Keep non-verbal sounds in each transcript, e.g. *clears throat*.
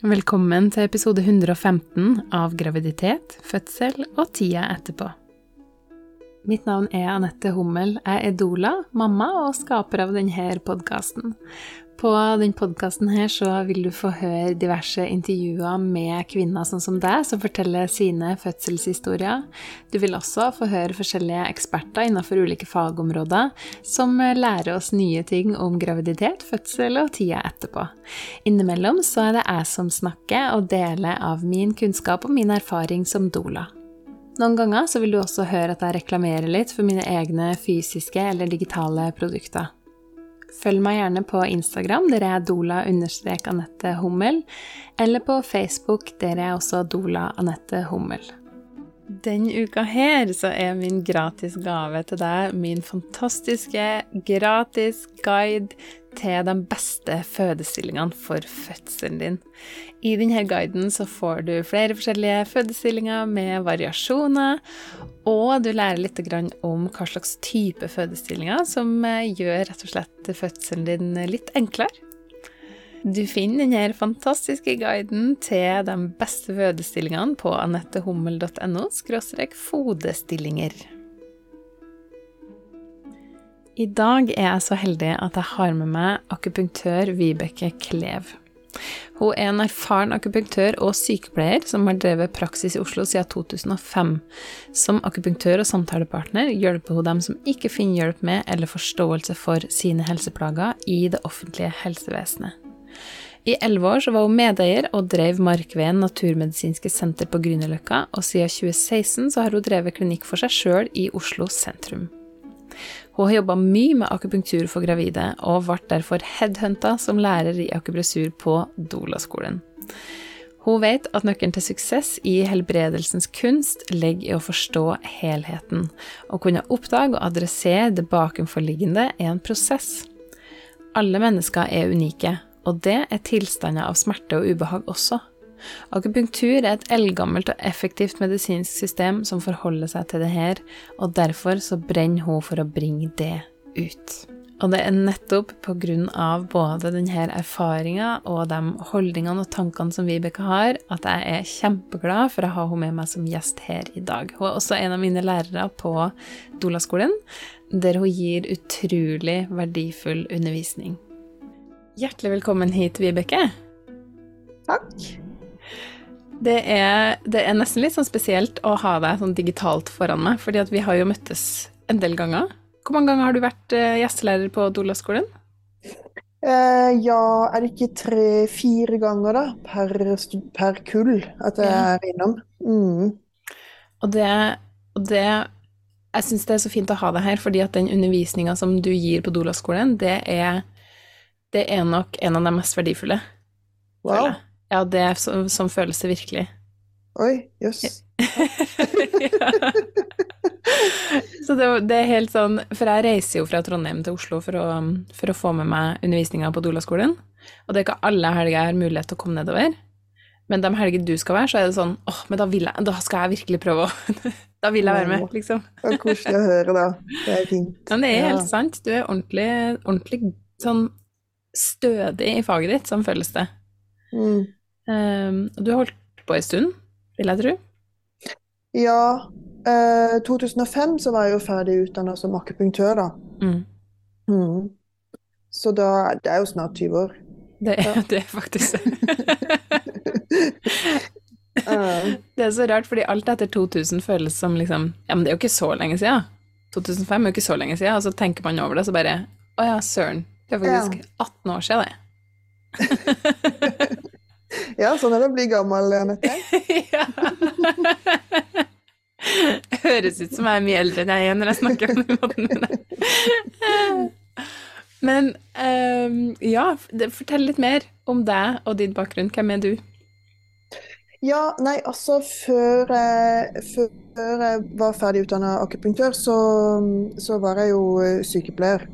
Velkommen til episode 115 av Graviditet, fødsel og tida etterpå. Mitt navn er Anette Hummel. Jeg er Dola, mamma og skaper av denne podkasten. På denne podkasten vil du få høre diverse intervjuer med kvinner sånn som deg, som forteller sine fødselshistorier. Du vil også få høre forskjellige eksperter innenfor ulike fagområder som lærer oss nye ting om graviditet, fødsel og tida etterpå. Innimellom så er det jeg som snakker og deler av min kunnskap og min erfaring som doula. Noen ganger så vil du også høre at jeg reklamerer litt for mine egne fysiske eller digitale produkter. Følg meg gjerne på Instagram, der er dola-anette Hummel, eller på Facebook, der er også Dola Anette Hummel. Denne uka her så er min gratis gave til deg min fantastiske gratis guide til de beste fødestillingene for fødselen din. I denne guiden så får du flere forskjellige fødestillinger med variasjoner, og du lærer litt om hva slags type fødestillinger som eh, gjør rett og slett fødselen din litt enklere. Du finner denne fantastiske guiden til de beste fødestillingene på anettehummel.no fodestillinger. I dag er jeg så heldig at jeg har med meg akupunktør Vibeke Klev. Hun er en erfaren akupunktør og sykepleier som har drevet praksis i Oslo siden 2005. Som akupunktør og samtalepartner hjelper hun dem som ikke finner hjelp med eller forståelse for sine helseplager i det offentlige helsevesenet. I elleve år var hun medeier og drev Markveien naturmedisinske senter på Grünerløkka, og siden 2016 har hun drevet klinikk for seg sjøl i Oslo sentrum. Hun har jobba mye med akupunktur for gravide, og ble derfor headhunta som lærer i akupressur på Dola-skolen. Hun vet at nøkkelen til suksess i helbredelsens kunst ligger i å forstå helheten. Å kunne oppdage og adressere det bakenforliggende er en prosess. Alle mennesker er unike, og det er tilstander av smerte og ubehag også. Akupunktur er et eldgammelt og effektivt medisinsk system som forholder seg til det her, og derfor så brenner hun for å bringe det ut. Og det er nettopp av både denne erfaringa og de holdningene og tankene som Vibeke har, at jeg er kjempeglad for å ha henne med meg som gjest her i dag. Hun er også en av mine lærere på Dolaskolen, der hun gir utrolig verdifull undervisning. Hjertelig velkommen hit, Vibeke. Takk. Det er, det er, nesten litt sånn spesielt å ha deg sånn digitalt foran meg, fordi vi har jo møttes en del ganger. Hvor mange ganger har du vært uh, gjestelærer på Dolaskolen? Eh, ja, er det ikke tre-fire ganger da, per, per, kull at jeg er innom. Mm. Og det, og det Jeg syns det er så fint å ha deg her, fordi at den undervisninga som du gir på Dolaskolen, det er, det er nok en av de mest verdifulle. Wow. Ja, det er så, som føles det virkelig. Oi, jøss. Yes. *laughs* Så det, det, er helt sånn For jeg reiser jo fra Trondheim til Oslo for å, for å få med meg undervisninga på Dolaskolen. Og det er ikke alle helger jeg har mulighet til å komme nedover. Men de helger du skal være, så er det sånn åh, men da, jeg, da skal jeg virkelig prøve å *laughs* Da vil jeg være med, liksom. Det er koselig å høre, da. Det er fint. Men det er helt sant. Du er ordentlig, ordentlig sånn stødig i faget ditt, sånn føles det. Mm. Um, du har holdt på en stund, vil jeg tro? Ja. Eh, 2005 så var jeg jo ferdig utdanna som akupunktør, da. Mm. Mm. Så da Det er jo snart 20 år. Det er, ja. *laughs* det er faktisk det. *laughs* det er så rart, fordi alt etter 2000 føles som liksom Ja, men det er jo ikke så lenge siden. 2005 er jo ikke så lenge siden, og så tenker man over det, så bare Å ja, søren. Det er faktisk ja. 18 år siden, det. *laughs* Ja, sånn er det å bli gammel, Anette. *laughs* ja. Høres ut som jeg er mye eldre enn jeg er når jeg snakker om den måten med deg. Men um, ja, fortell litt mer om deg og din bakgrunn. Hvem er du? Ja, nei, altså før jeg, før jeg var ferdig utdanna akupunktør, så, så, var jeg jo sykepleier.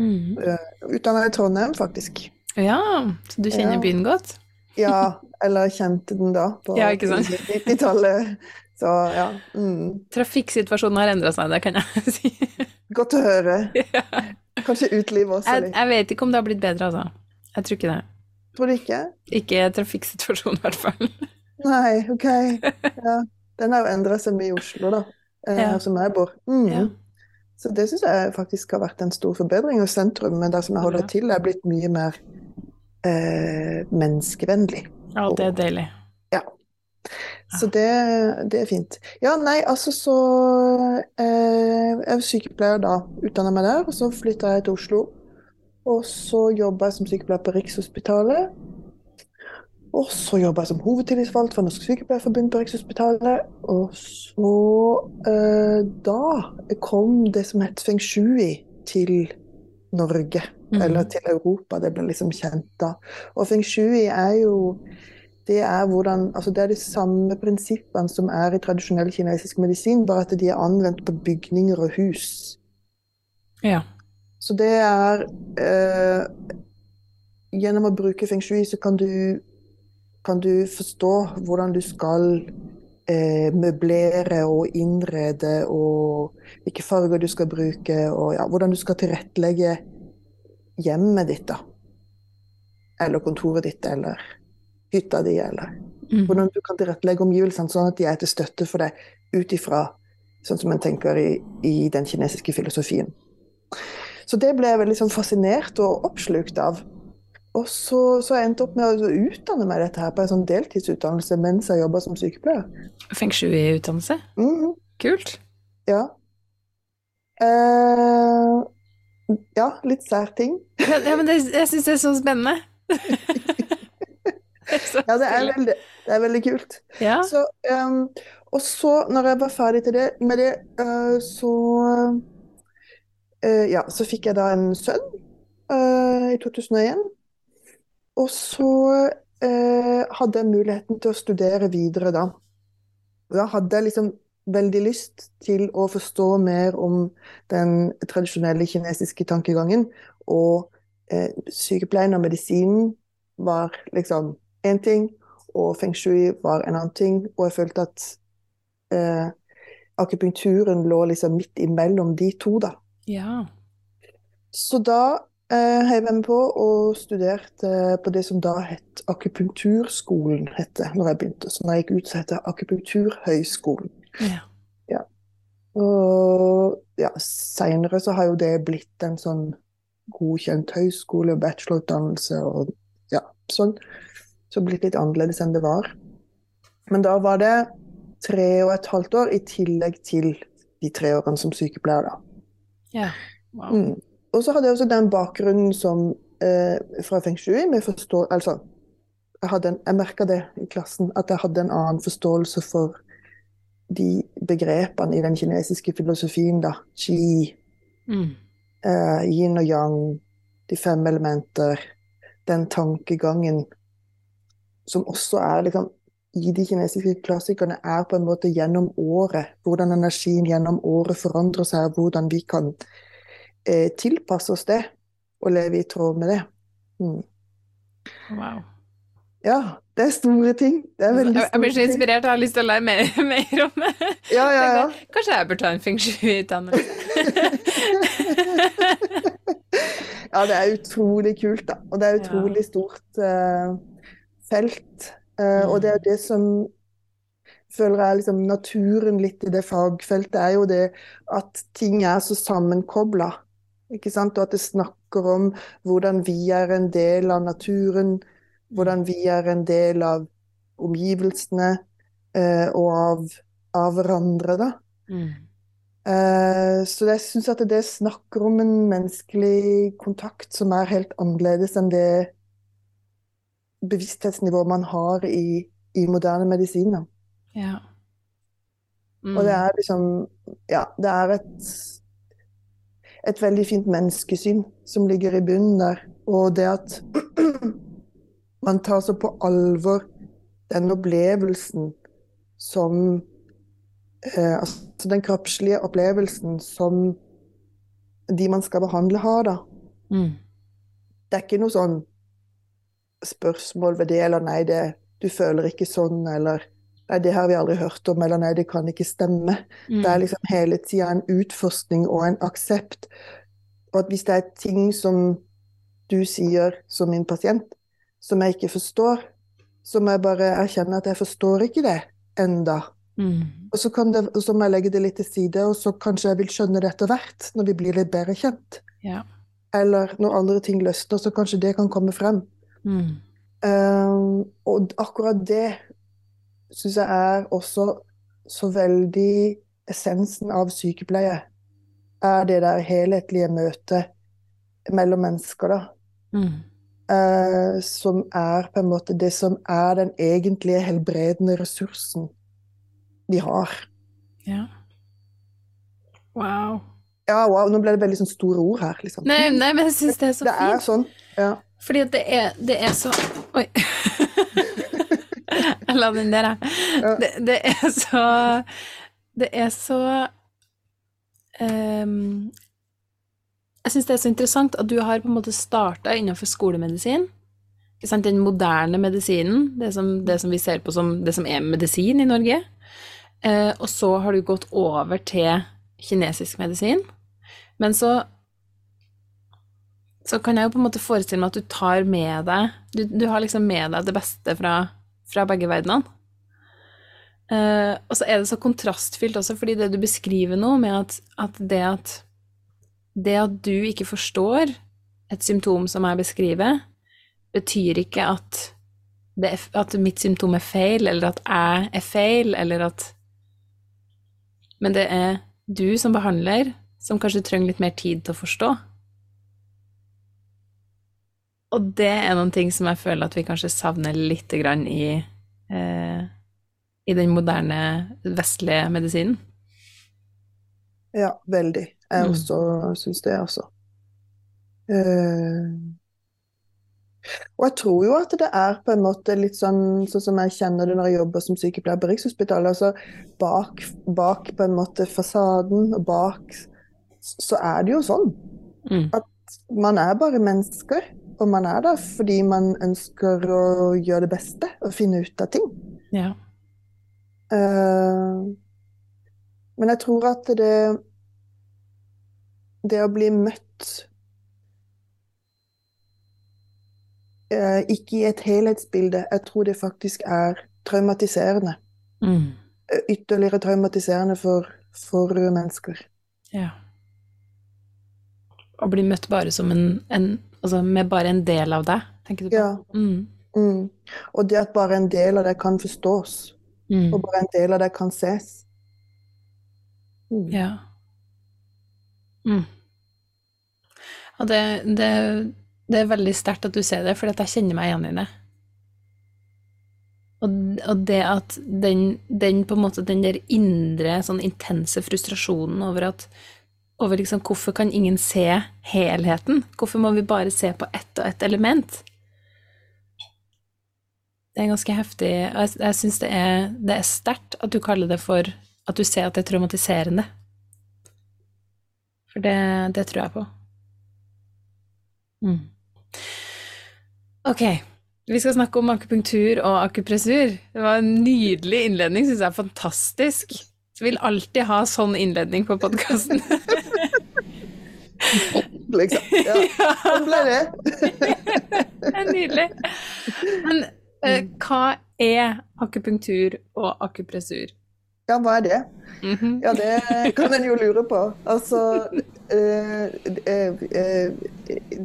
Mm. Eh, utdanna i Trondheim, faktisk. Ja, så du kjenner ja. byen godt? Ja, eller kjente den da, på ja, 90-tallet. Så ja. Mm. Trafikksituasjonen har endra seg, det kan jeg *laughs* si. Godt å høre. Kanskje utelivet også. Jeg, jeg, vet ikke om det har blitt bedre, altså. Jeg tror ikke det. Tror du ikke? Ikke trafikksituasjonen, i hvert fall. Nei, OK. *laughs* Ja. Den har jo endra seg mye i Oslo, da, eh, Ja. her som jeg bor. Mm. Ja. Så det syns jeg faktisk har vært en stor forbedring. Og sentrum, men der som jeg holder til, er blitt mye mer eh, menneskevennlig. Ja, det er deilig. Så det, det er fint. Ja, nei, altså så eh, Jeg er sykepleier da, utdanna meg der, og så flytta jeg til Oslo. Og så jobba jeg som sykepleier på Rikshospitalet. Og så jobba jeg som hovedtillitsvalgt for Norsk Sykepleierforbund på Rikshospitalet. Og så eh, Da kom det som het feng shui til Norge, Mhm. eller til Europa. Det ble liksom kjent da. Og feng shui er jo det er, hvordan, altså det er de samme prinsippene som er i tradisjonell kinesisk medisin, bare at de er anvendt på bygninger og hus. Ja. Så det er eh, Gjennom å bruke feng shui så kan du, kan du forstå hvordan du skal eh, møblere og innrede, og hvilke farger du skal bruke, og ja, hvordan du skal tilrettelegge hjemmet ditt, da. Eller kontoret ditt, eller hytta di, eller mm. hvordan du kan tilrettelegge omgivelsene sånn at de er til støtte for deg ut ifra sånn som en tenker i, i den kinesiske filosofien. Så det ble jeg veldig sånn fascinert og oppslukt av. Og så, så jeg endte opp med å utdanne meg dette her på en sånn deltidsutdannelse mens jeg jobba som sykepleier. Feng shui-utdannelse. Mhm, Kult. ja. Eh, ja, litt sær ting. Ja, men det, jeg syns det er så spennende. *laughs* Det så Ja, det er veldig, det er veldig kult. Ja. Så, um, og så, når jeg var ferdig det, med det, uh, så uh, Ja, så fikk jeg da en sønn uh, i 2001. Og så hadde jeg muligheten til å studere videre da. Da hadde jeg liksom veldig lyst til å forstå mer om den tradisjonelle kinesiske tankegangen. Og eh, sykepleien og medisinen var liksom én ting, og feng shui var en annen ting. Og jeg følte at eh, akupunkturen lå liksom midt imellom de to, da. ja. Så da eh, heiv jeg meg på og studerte på det som da het akupunkturskolen, het det når jeg begynte. Så når jeg gikk ut, så het det akupunkturhøyskolen. Ja. Og ja, seinere så har jo det blitt en sånn godkjent høyskole bachelorutdannelse og ja, sånn. Så blitt litt annerledes enn det var. Men da var det tre og et halvt år i tillegg til de tre årene som sykepleier, da. ja. Wow. Mm. Og så hadde jeg også den bakgrunnen som eh, fra feng shui med forstå... Altså, jeg, hadde en, jeg merka det i klassen, at jeg hadde en annen forståelse for de begrepene i den kinesiske filosofien, da. Qi, Mm. uh, yin og yang, de fem elementer, den tankegangen som også er liksom i de kinesiske klassikerne, er på en måte gjennom året. Hvordan energien gjennom året forandrer seg, hvordan vi kan eh, tilpasse oss det og leve i tråd med det. Mm. Wow. Ja, det er store ting. Det er veldig Jeg, blir så inspirert, jeg har lyst til å lære mer, *laughs* mer om det. Ja, ja, ja. Kanskje jeg bør ta en feng shui-utdannelse. *laughs* Ja, det er utrolig kult, da. Og det er utrolig stort uh, felt. Eh, og det er det som føler jeg liksom naturen litt i det fagfeltet, er jo det at ting er så sammenkobla. Ikke sant? Og at det snakker om hvordan vi er en del av naturen, hvordan vi er en del av omgivelsene eh, og av, av hverandre, da. Mm. Eh, Så jeg syns at det snakker om en menneskelig kontakt som er helt annerledes enn det bevissthetsnivået man har i, i moderne medisin. da. Ja. Mm. Og det er liksom Ja, det er et et veldig fint menneskesyn som ligger i bunnen der. Og det at *clears throat* man tar så på alvor den opplevelsen som eh, Altså den kroppslige opplevelsen som de man skal behandle, har, da. Mm. Det er ikke noe sånn spørsmål ved det, eller nei, det, du føler ikke sånn, eller nei, det har vi aldri hørt om, eller nei, det kan ikke stemme. Mm. Det er liksom hele tida en utforskning og en aksept. Og at hvis det er ting som du sier som min pasient, som jeg ikke forstår, så må jeg bare erkjenne at jeg forstår ikke det enda. Mm. Og så, kan det, så må jeg legge det litt til side, og så kanskje jeg vil skjønne det etter hvert, når vi blir litt bedre kjent. Ja. Eller når andre ting løsner, så kanskje det kan komme frem. Mm. Um, og akkurat det syns jeg er også så veldig essensen av sykepleie. Er det der helhetlige møtet mellom mennesker, da. Mm. Eh, som er på en måte det som er den egentlige helbredende ressursen vi har. Ja. Wow. Ja, wow, nå ble det veldig sånn store ord her, liksom. Nei, nei, men jeg syns det er så det er sånn. Ja. Fordi det er, det er så Oi. *laughs* jeg la den der, jeg. Ja. Det, det er så Det er så ehm, Jeg syns det er så interessant at du har på en måte starta innenfor skolemedisin. Den moderne medisinen, det som, det som vi ser på som det som er medisin i Norge. Eh, og så har du gått over til kinesisk medisin. Men så så kan jeg jo på en måte forestille meg at du tar med deg Du, du har liksom med deg det beste fra, fra begge verdenene. Eh, og så er det så kontrastfylt også, fordi det du beskriver nå, med at, at det at det at du ikke forstår et symptom som jeg beskriver, betyr ikke at, er, at mitt symptom er feil, eller at jeg er feil, eller at Men det er du som behandler som kanskje trenger litt mer tid til å forstå. Og det er noen ting som jeg føler at vi kanskje savner litt grann i, eh, i den moderne vestlige medisinen. ja, veldig. Jeg Mm. også syns det, altså. Uh, og jeg tror jo at det er på en måte litt sånn, sånn som jeg kjenner det når jeg jobber som sykepleier på Rikshospitalet. Altså bak, bak på en måte fasaden og bak så er det jo sånn. Mm. Man er bare mennesker, og man er der fordi man ønsker å gjøre det beste og finne ut av ting. Ja. Uh, men jeg tror at det Det å bli møtt eh, ikke i et helhetsbilde, jeg tror det faktisk er traumatiserende. Mm. Eh, Ytterligere traumatiserende for, for mennesker. ja. Å bli møtt bare som en, en Altså med bare en del av deg, tenker du på? Ja. Mm. Mm. Og det at bare en del av deg kan forstås, Mm. og bare en del av deg kan ses. Mm. Ja. Mm. Og det, det, det er veldig sterkt at du sier det, for jeg kjenner meg igjen i det. Og, og det at den, den på en måte den der indre, sånn intense frustrasjonen over at over liksom hvorfor kan ingen se helheten? Hvorfor må vi bare se på ett og ett element? Det er ganske heftig. Jeg, jeg syns det er, det er sterkt at du kaller det for At du ser at det er traumatiserende. For det, det tror jeg på. Mm. Ok, vi skal snakke om akupunktur og akupressur. Det var en nydelig innledning, syns jeg. Fantastisk. Så vil alltid ha sånn innledning på podkasten. *laughs* Liksom. Ja, sånn ble det. *laughs* det er nydelig. Men eh, hva er akupunktur og akupressur? Ja, hva er det? Mhm. Ja, det kan en jo lure på. Altså eh, eh, eh,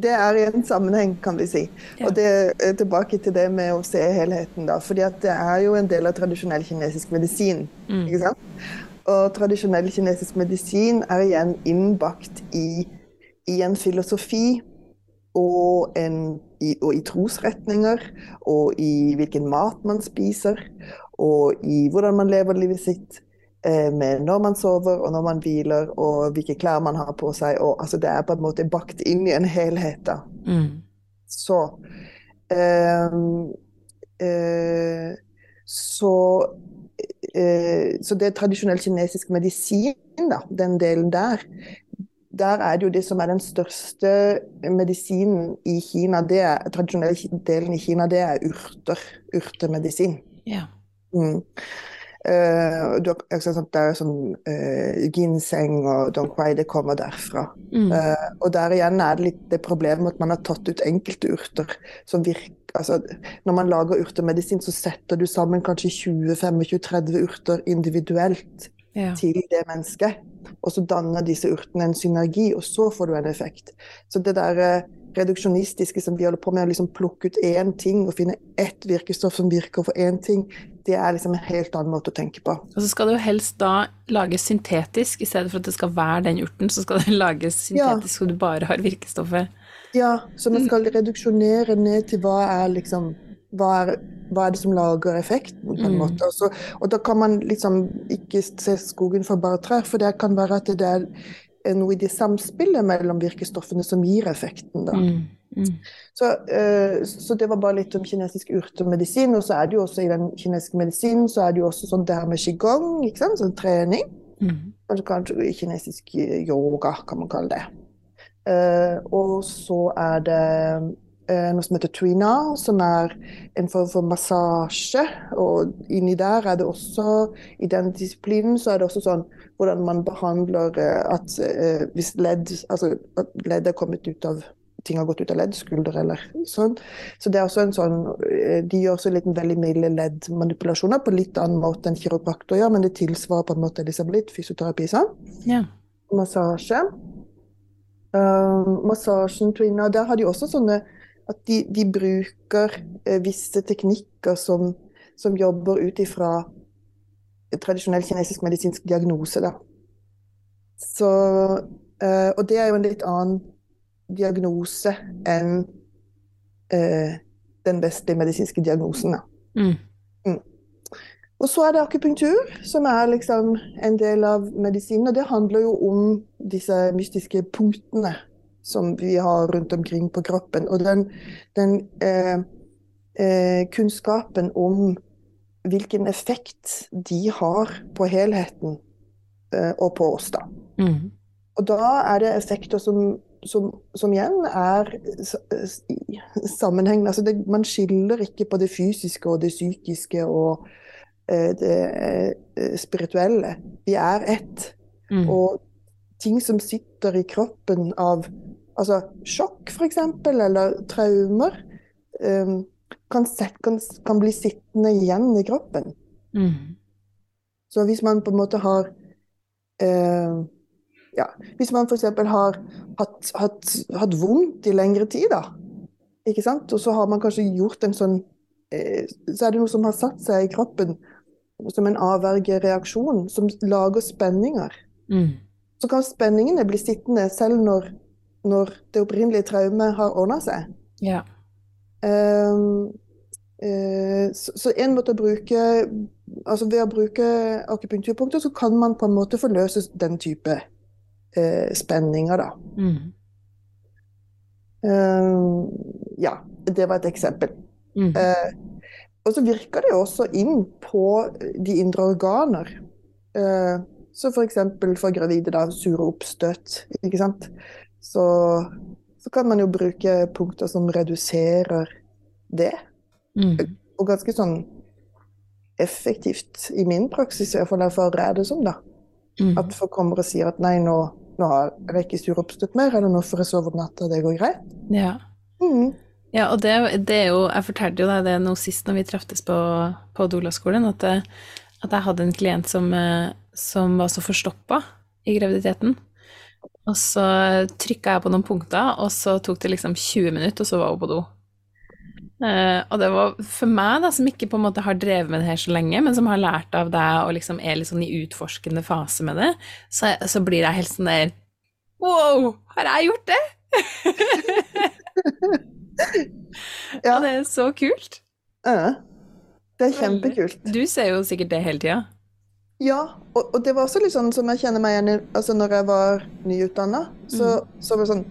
Det er en sammenheng, kan vi si. Og det tilbake til det med å se helheten, da. Fordi at det er jo en del av tradisjonell kinesisk medisin. Mm. Ikke sant? Og tradisjonell kinesisk medisin er igjen innbakt i, i en filosofi og, en, i, og i trosretninger, og i hvilken mat man spiser, og i hvordan man lever livet sitt. Eh, med når man sover og når man hviler, og hvilke klær man har på seg. Og, altså, det er på en måte bakt inn i en helhet. da. Mm. Så ehm, eh, Så eh, Så det er tradisjonell kinesisk medisin, da, den delen der, der er det jo det som er den største medisinen i Kina. Det er, tradisjonell delen i Kina, det er urter. Urtemedisin. Ja. Mm. Uh, det er jo sånn uh, ginseng og dong quai, det kommer derfra. Mm. Uh, og der igjen er det litt det problemet at man har tatt ut enkelte urter som virker altså, Når man lager urtemedisin, så setter du sammen kanskje 20-25-30 urter individuelt Ja. til det mennesket. Og så danner disse urtene en synergi, og så får du en effekt. Så det der eh, reduksjonistiske som vi holder på med, å liksom plukke ut én ting og finne ett virkestoff som virker for én ting, det er liksom en helt annen måte å tenke på. Og så skal det jo helst da lages syntetisk, i stedet for at det skal være den urten, så skal det lages syntetisk så du bare har virkestoffet. Ja, så man skal reduksjonere ned til hva er liksom hva er, hva er det som lager effekten, på en Mm. måte. Og, og da kan man liksom ikke se skogen for bare trær, for det kan være at det er noe i det samspillet mellom virkestoffene som gir effekten, da. Mm. Mm. Så, uh, så det var bare litt om kinesisk urtemedisin. Og så er det jo også i den kinesiske medisinen så er det jo også sånn det her med qigong, ikke sant? sånn trening. Mm. Altså kanskje kinesisk yoga, kan man kalle det. Uh, og så er det eh, noe som heter Trina, som er en form for massasje. Og inni der er det også, i den disiplinen, så er det også sånn hvordan man behandler eh, at eh, hvis ledd, altså at ledd er kommet ut av ting har gått ut av ledd, skulder eller sånn. Så det er også en sånn eh, De gjør også litt veldig milde leddmanipulasjoner på litt annen måte enn kiropraktor gjør, men det tilsvarer på en måte Elisabeth, fysioterapi. sånn Ja. massasje. Um, massasjen Trina, der har de også sånne at de, de bruker eh, visse teknikker som, som jobber ut ifra tradisjonell kinesisk medisinsk diagnose. Da. Så, eh, og det er jo en litt annen diagnose enn eh, den beste medisinske diagnosen. Da. Mm. Og så er det akupunktur, som er liksom en del av medisinen. Og det handler jo om disse mystiske punktene som vi har rundt omkring på kroppen. Og den, den eh, eh, kunnskapen om hvilken effekt de har på helheten eh, og på oss, da. Mm. Og da er det effekter som, som, som igjen er s- s- i sammenheng. Altså det, man skiller ikke på det fysiske og det psykiske og eh, det eh, spirituelle. Vi er ett. Mm. Og ting som sitter i kroppen av altså sjokk, f.eks., eller traumer, um, kan, set, kan, kan bli sittende igjen i kroppen. Mm. Så hvis man på en måte har uh, Ja, hvis man f.eks. har hatt, hatt, hatt vondt i lengre tid, da, ikke sant, og så har man kanskje gjort en sånn uh, Så er det noe som har satt seg i kroppen som en avvergereaksjon, som lager spenninger. Mm. Så kan spenningene bli sittende selv når, når det opprinnelige traumet har ordna seg. Ja. Um, uh, så, så en måte å bruke Altså ved å bruke akupunkturpunkter, så kan man på en måte forløse den type uh, spenninger, da. Mm. Ehm, ja, det var et eksempel. Mm. Uh, og så virker det også inn på de indre organer. Uh, så f.eks. For, for gravide, da, sure oppstøt, ikke sant. Så, så kan man jo bruke punkter som reduserer det. Mm. Og ganske sånn effektivt i min praksis, i hvert fall erfarer jeg det som, da. Mm. At folk kommer og sier at nei, nå, nå har jeg ikke sur oppstøtt mer, eller nå får jeg sove om natta, det går greit. Ja. Mm. Ja, og det, det er jo Jeg fortalte jo deg det nå sist når vi treftes på, på Dolaskolen, at, at jeg hadde en klient som, eh, som var så forstoppa i graviditeten. Og så trykka jeg på noen punkter, og så tok det liksom 20 minutter, og så var hun på do. Uh, og det var for meg, da, som ikke på en måte har drevet med det her så lenge, men som har lært av deg og liksom er litt sånn i utforskende fase med det, så, så blir jeg helt sånn der Wow, har jeg gjort det? *laughs* Ja. Og det er så kult. Ja. Det er kjempekult. Du ser jo sikkert det hele tida. Ja, og, og det var også litt sånn som jeg kjenner meg igjen i altså når jeg var nyutdanna. Så, så var det sånn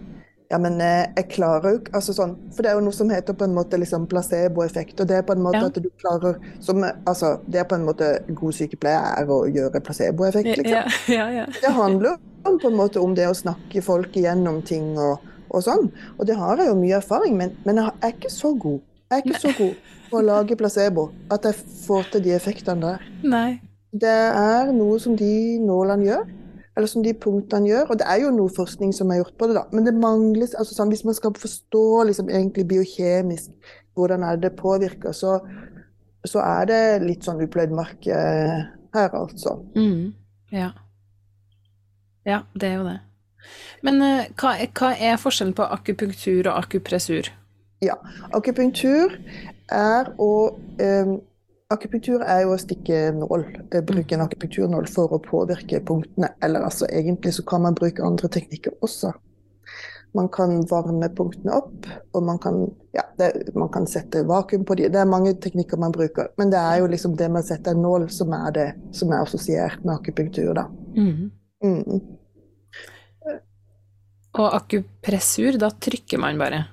Ja, men eh, jeg klarer jo ikke altså sånn, For det er jo noe som heter på en måte liksom placeboeffekt. Og det er på en måte Ja. at du klarer som, altså, Det er på en måte god sykepleier er å gjøre placeboeffekt, liksom. Ja, *laughs* ja, ja. Det handler jo på en måte om det å snakke folk igjennom ting og, og sånn. Og det har jeg jo mye erfaring med, men jeg er ikke så god. Jeg er ikke så god på å lage placebo at jeg får til de effektene der. Nei. Det er noe som de nålene gjør, eller som de punktene gjør. Og det er jo noe forskning som er gjort på det, da. Men det mangles altså sånn, Hvis man skal forstå liksom, egentlig biokjemisk hvordan er det påvirker, så, så er det litt sånn upløyd mark eh, her, altså. Mm. Ja. Ja, det er jo det. Men uh, hva, hva, er forskjellen på akupunktur og akupressur? Ja, akupunktur er å um, Akupunktur er jo å stikke nål, eh, bruke en akupunkturnål for å påvirke punktene. Eller altså, egentlig så kan man bruke andre teknikker også. Man kan varme punktene opp, og man kan, ja, det, man kan sette vakuum på dem. Det er mange teknikker man bruker, men det er jo liksom det med å sette en nål som er det som er assosiert med akupunktur, da. Mm. Mm. Og akupressur, da trykker man bare?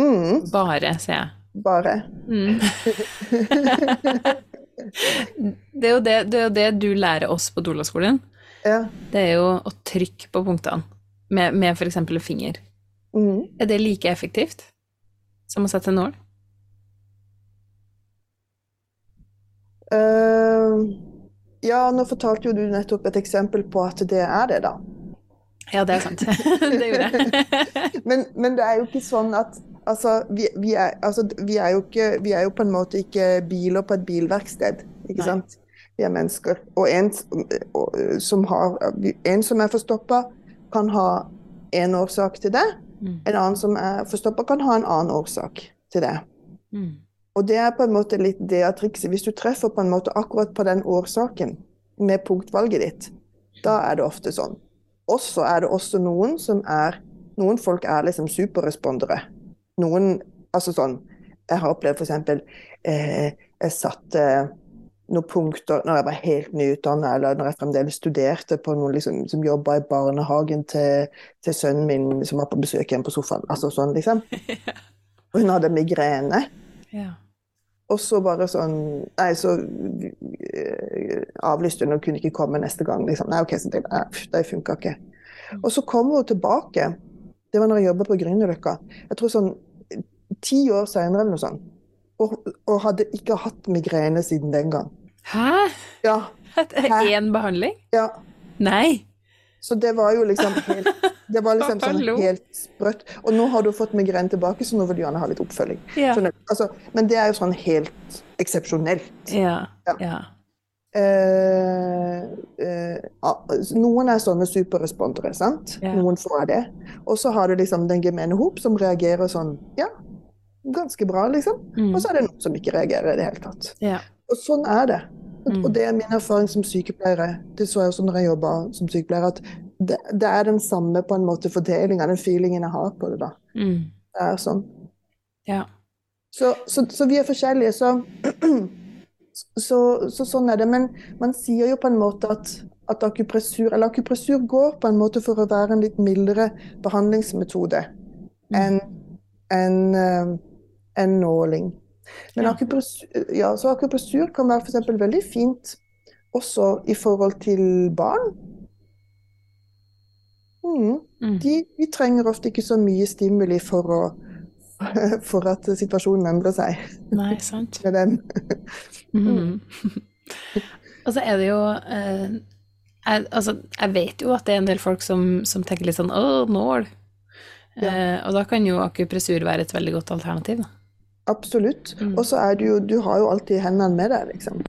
Mm. Bare, sier jeg. Bare. Mm. *laughs* det, er det, det, er jo det, du lærer oss på Dolaskolen. Ja. Det er jo å trykke på punktene med, med f.eks. finger. Mm. Er det like effektivt som å sette nål? Uh, ja, nå fortalte jo du nettopp et eksempel på at det er det, da. Ja, det er sant. *laughs* det gjorde jeg. *laughs* men, men, det er jo ikke sånn at Altså, vi, vi, er, altså, vi, er, ikke Vi er jo på en måte ikke biler på et bilverksted, ikke Nei. sant? Vi er mennesker. Og en som, har, en som er forstoppa, kan ha en årsak til det. Mm. En annen som er forstoppa, kan ha en annen årsak til det. Mm. Og det er på en måte litt det av trikset. Hvis du treffer på en måte akkurat på den årsaken med punktvalget ditt, da er det ofte sånn. Og så er det også noen som er Noen folk er liksom superrespondere. Noen Altså sånn Jeg har opplevd f.eks. Eh, jeg satte noen punkter når jeg var helt nyutdannet, eller når jeg fremdeles studerte på noen liksom, som jobba i barnehagen til, til, sønnen min som var på besøk hjemme på sofaen. Altså sånn, liksom. *laughs* Og hun hadde migrene. Ja. Og så bare sånn Nei, så uh, avlyste hun og kunne ikke komme neste gang. Liksom. Nei, OK, så det, det funka ikke. Og så kom hun tilbake. Det var når jeg jobba på Grünerløkka. Jeg tror sånn ti år seinere eller noe sånt. Og, og, hadde ikke hatt migrene siden den gang. Hæ? Ja. Én behandling? Ja. Nei. Så det var jo liksom helt, *laughs* det var liksom sånn helt sprøtt. Og nå har du fått migrene tilbake, så nå vil du gjerne ha litt oppfølging. Ja. Altså, men det er jo sånn helt eksepsjonelt. Ja. ja. Eh, eh, noen er sånne superrespondere, sant? Noen får det. Og så har du liksom den gemene hop som reagerer sånn ja, ganske bra, liksom. Mm. Og så er det noen som ikke reagerer i det hele tatt. Ja. Og sånn er det. Mm. Og det er min erfaring som sykepleiere. Det så jeg også når jeg jobba som sykepleier, at det, det, er den samme på en måte fordelinga, den feelingen jeg har på det. da. Mm. Det er sånn. Ja. Så, så, så vi er forskjellige, så *clears throat* Så, så, sånn er det. Men man sier jo på en måte at, at akupressur eller akupressur går på en måte for å være en litt mildere behandlingsmetode enn en, en nåling. Men. Akupressur, ja, så akupressur kan være for veldig fint også i forhold til barn. Mm. Mm. De, de, trenger ofte ikke så mye stimuli for å *laughs* for at situasjonen endrer seg. Nei, sant. *laughs* Med dem. mm. *laughs* Og så er det jo eh, jeg, altså, jeg vet jo at det er en del folk som, som tenker litt sånn Å, nål. Ja. Eh, og da kan jo akupressur være et veldig godt alternativ. Da. Absolutt. Mm. Og så er du jo Du har jo alltid hendene med deg, liksom.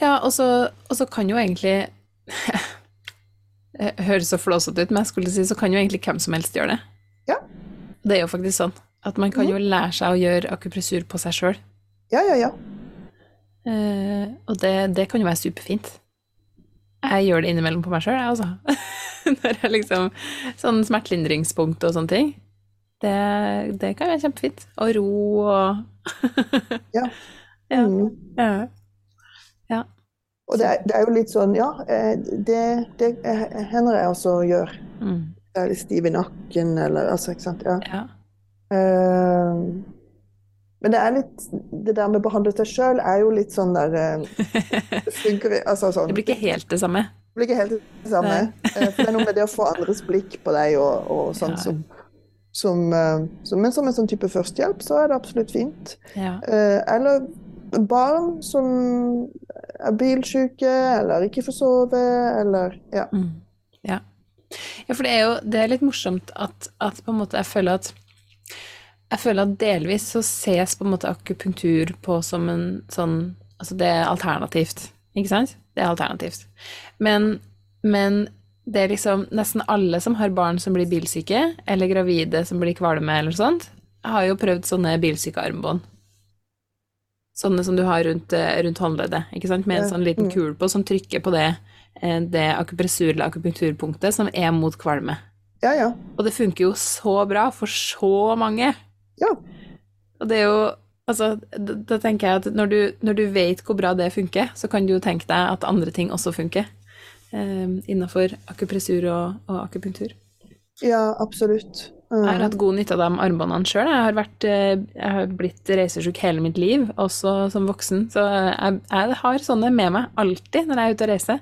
Ja, og så kan jo egentlig Høres så flåsete ut, men jeg skulle si så kan jo egentlig hvem som helst gjøre det. Ja. Det er jo faktisk sånn at man kan jo mm. lære seg å gjøre akupressur på seg sjøl. Ja, ja, ja. Eh, og det, det, kan jo være superfint. Jeg gjør det innimellom på meg sjøl, jeg, altså. *laughs* Når jeg liksom Sånn smertelindringspunkt og sånne ting. Det, det kan være kjempefint. Og ro og *laughs* Ja. ja. Mm. ja. ja. Og det er, det er, jo litt sånn, ja, eh, det, det hender jeg også gjør. Mm er litt stiv i nakken, eller altså, ikke sant. Ja. ja. Uh, men det er litt Det der med å behandle seg sjøl er jo litt sånn der *laughs* uh, funker, altså, sånn. Det blir ikke helt det samme? Det blir ikke helt det samme. Uh, for det er noe med det å få andres blikk på deg og, og sånn ja. som, som, som, Men som en sånn type førstehjelp, så er det absolutt fint. Ja. eller barn som er bilsyke, eller ikke får sove, eller Ja. Mm. Ja. ja, for det er jo det er litt morsomt at, at på en måte jeg føler at jeg føler at delvis så ses på en måte akupunktur på som en sånn Altså det er alternativt, ikke sant? Det er alternativt. Men, men det er liksom nesten alle som har barn som blir bilsyke, eller gravide som blir kvalme eller sånt, har jo prøvd sånne bilsykearmbånd. Sånne som du har rundt, eh, rundt håndleddet, ikke sant, med en sånn liten kul på som trykker på det, eh, det akupressur- eller akupunkturpunktet som er mot kvalme. Ja, ja. Og det funker jo så bra for så mange. Ja. Og det er jo Altså, da, da tenker jeg at når du, når du vet hvor bra det funker, så kan du jo tenke deg at andre ting også funker eh, innenfor akupressur og, og akupunktur. ja absolutt. Jeg har Mm. hatt god nytte av de armbåndene sjøl. Jeg, har vært, eh, jeg har blitt reisesyk hele mitt liv, også som voksen. Så jeg, jeg har sånne med meg alltid når jeg er ute og reiser.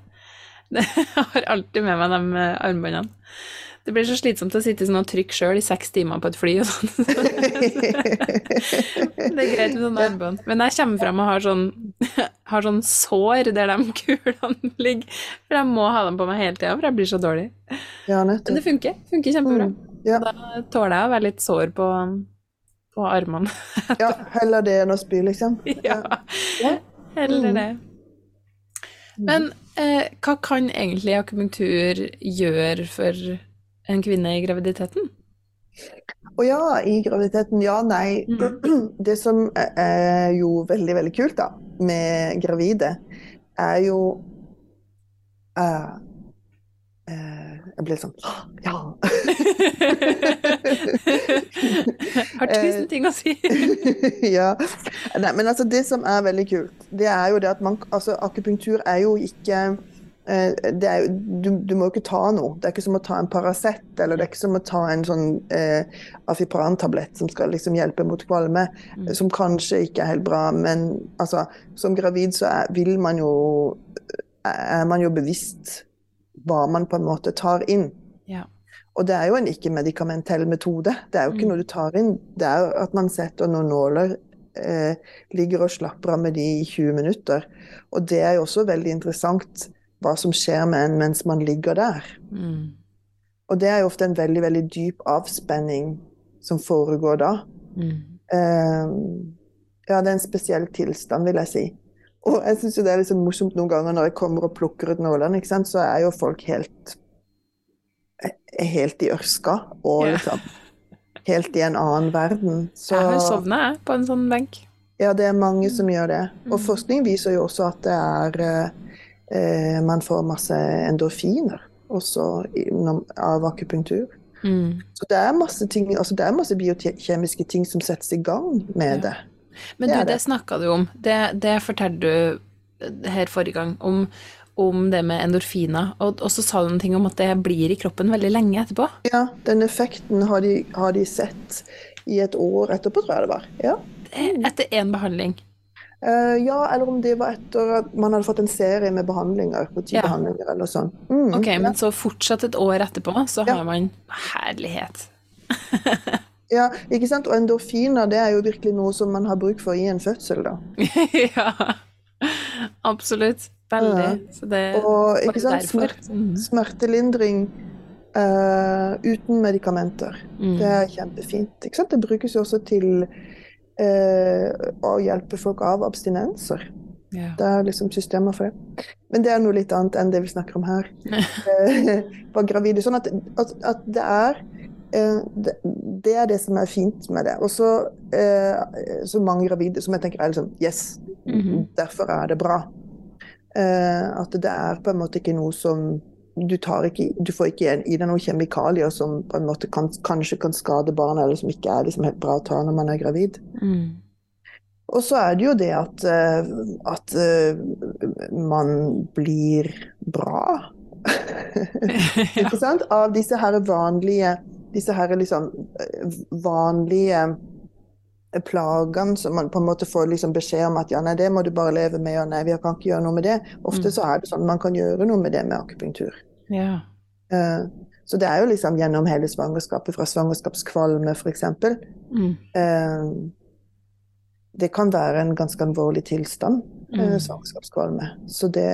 *laughs* Jeg har alltid med meg de eh, armbåndene. Det blir så slitsomt å sitte sånn og trykke sjøl i seks timer på et fly og sånn. *laughs* Det er greit med sånne armbånd. Men jeg kommer frem og har sånn, *laughs* har sånn sår der de kulene ligger. For jeg må ha dem på meg hele tida, for jeg blir så dårlig. Ja, Men det funker. Funker kjempebra. Mm. Ja. Da tåler jeg å være litt sår på, på armene. *laughs* ja, heller det enn å spy, liksom. *laughs* ja, Ja. heller Mm. det. Men eh, hva kan egentlig akupunktur gjøre for en kvinne i graviditeten? Å ja, i graviditeten, ja, nei. *clears throat* Det som er- jo veldig, veldig kult da, med gravide, er jo eh, Jeg ble sånn «Åh, Ja! *laughs* Har tusen ting å si. *laughs* ja. Nei, men altså, det som er veldig kult, det er jo det at man Altså, akupunktur er jo ikke eh, det er, du, du må jo ikke ta noe. Det er ikke som å ta en Paracet, eller det er ikke som å ta en sånn eh, Afipran-tablett som skal liksom hjelpe mot kvalme, Mm. som kanskje ikke er helt bra. Men altså, som gravid så er, man jo Er man jo bevisst hva man på en måte tar inn. Ja. Og det er jo en ikke-medikamentell metode. Det er jo ikke Mm. noe du tar inn. Det er jo at man setter noen nåler, eh, ligger og slapper av med de i 20 minutter. Og det er jo også veldig interessant hva som skjer med en mens man ligger der. Mm. Og det er jo ofte en veldig, veldig dyp avspenning som foregår da. Mm. Eh, ja, det er en spesiell tilstand, vil jeg si. Og jeg syns jo det er litt sånn morsomt noen ganger når jeg kommer og plukker ut nålene, ikke sant, så er jo folk helt er helt i ørska og liksom helt i en annen verden. Så Jeg har sovna, jeg, på en sånn benk. ja, det er mange som gjør det. Og Mm. forskning viser jo også at det er eh, eh, Man får masse endorfiner også i, av akupunktur. Mm. Så det er masse ting, altså det er masse biokjemiske ting som settes i gang med Ja. det. Men Det du, det det. snakka du om. Det, det fortalte du her forrige gang, om, om det med endorfiner. Og, og så sa du noen ting om at det blir i kroppen veldig lenge etterpå. Ja, den effekten har de, har de sett i et år etterpå, tror jeg det var. Ja. Etter én behandling. Uh, ja, eller om det var etter at man hadde fått en serie med behandlinger på ti Ja. behandlinger eller sånn. Mm, Ok, ja. men så fortsatt et år etterpå, så har man herlighet. *laughs* ja, ikke sant? Og endorfiner det er jo virkelig noe som man har bruk for i en fødsel, da. *laughs* ja, absolutt. Veldig. Så det Og ikke sant? derfor. Smert, Mhm. smertelindring uh, uten medikamenter. Mm. Det er kjempefint. Ikke sant? Det brukes jo også til uh, å hjelpe folk av abstinenser. Ja. Det er liksom systemer for det. Men det er noe litt annet enn det vi snakker om her. *laughs* *laughs* På gravide. Sånn at, at, at det er eh, det, det er det som er fint med det. Og så eh, så mange gravide som jeg tenker er liksom Yes, Mhm. derfor er det bra. Eh, At det er på en måte ikke noe som du, tar ikke, du får ikke i deg noen kjemikalier som på en måte kan, kanskje kan skade barnet, eller som ikke er liksom helt bra å ta når man er gravid. Mm. Og så er det jo det at, eh, at eh, man blir bra. *laughs* Av disse her vanlige disse her liksom eh, vanlige eh, plagene som man på en måte får liksom beskjed om at ja, nei, det må du bare leve med, og nei, vi kan ikke gjøre noe med det. Ofte Mm. så er det sånn man kan gjøre noe med det med akupunktur. ja. Uh, Så det er jo liksom gjennom hele svangerskapet, fra svangerskapskvalme f.eks. Mm. Uh, Det kan være en ganske alvorlig tilstand. mm. uh, svangerskapskvalme. Så det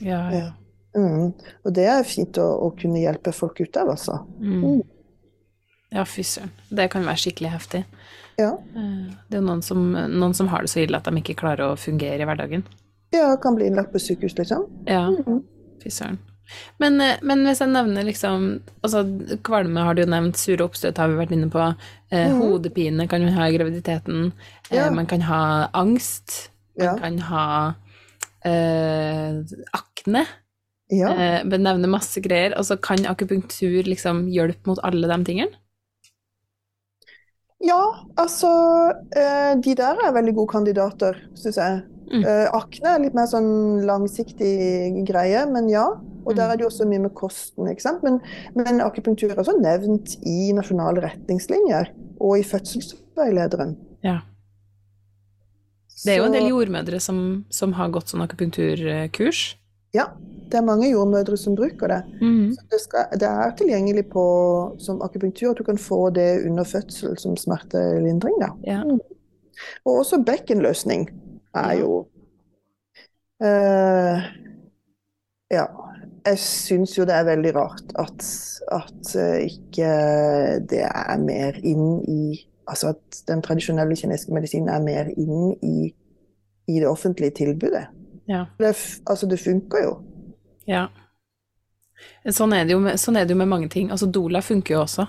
Ja, ja. Mm, Og det er fint å, å kunne hjelpe folk ut av, altså. Mm. Ja, fy søren. Det kan være skikkelig heftig. Ja. Eh, Det er jo noen som, noen som har det så ille at de ikke klarer å fungere i hverdagen. ja, kan bli innlagt på sykehus, liksom. Ja, Mhm. fy søren. Men, eh, men hvis jeg nevner liksom altså Kvalme har du jo nevnt, sure oppstøt har vi vært inne på. Eh, mm. Hodepine kan man ha i graviditeten. Eh, Man kan ha angst. Man Ja. kan ha eh, akne. Ja. Eh, benevner masse greier. Og så kan akupunktur liksom hjelpe mot alle de tingene? Ja, altså eh, De der er veldig gode kandidater, syns jeg. Mm. Eh, akne er litt mer sånn langsiktig greie, men ja. Og der Mm. er det jo også mye med kosten, ikke sant. Men, men akupunktur er også nevnt i nasjonale retningslinjer og i fødselsveilederen. Ja. Det er jo en del jordmødre som, som har gått sånn akupunkturkurs. Ja, det er mange jordmødre som bruker det. Mm. Så det, skal, det er tilgjengelig på, som akupunktur, at du kan få det under fødsel som smertelindring. Ja. Og også bekkenløsning er jo eh, Ja. Jeg syns jo det er veldig rart at, at eh, ikke det er mer inn i Altså at den tradisjonelle kinesiske medisinen er mer inn i, i det offentlige tilbudet. Ja. Det, altså, det funker jo. ja. Sånn er, det jo med, sånn er det jo med mange ting. Altså, Dola funker jo også.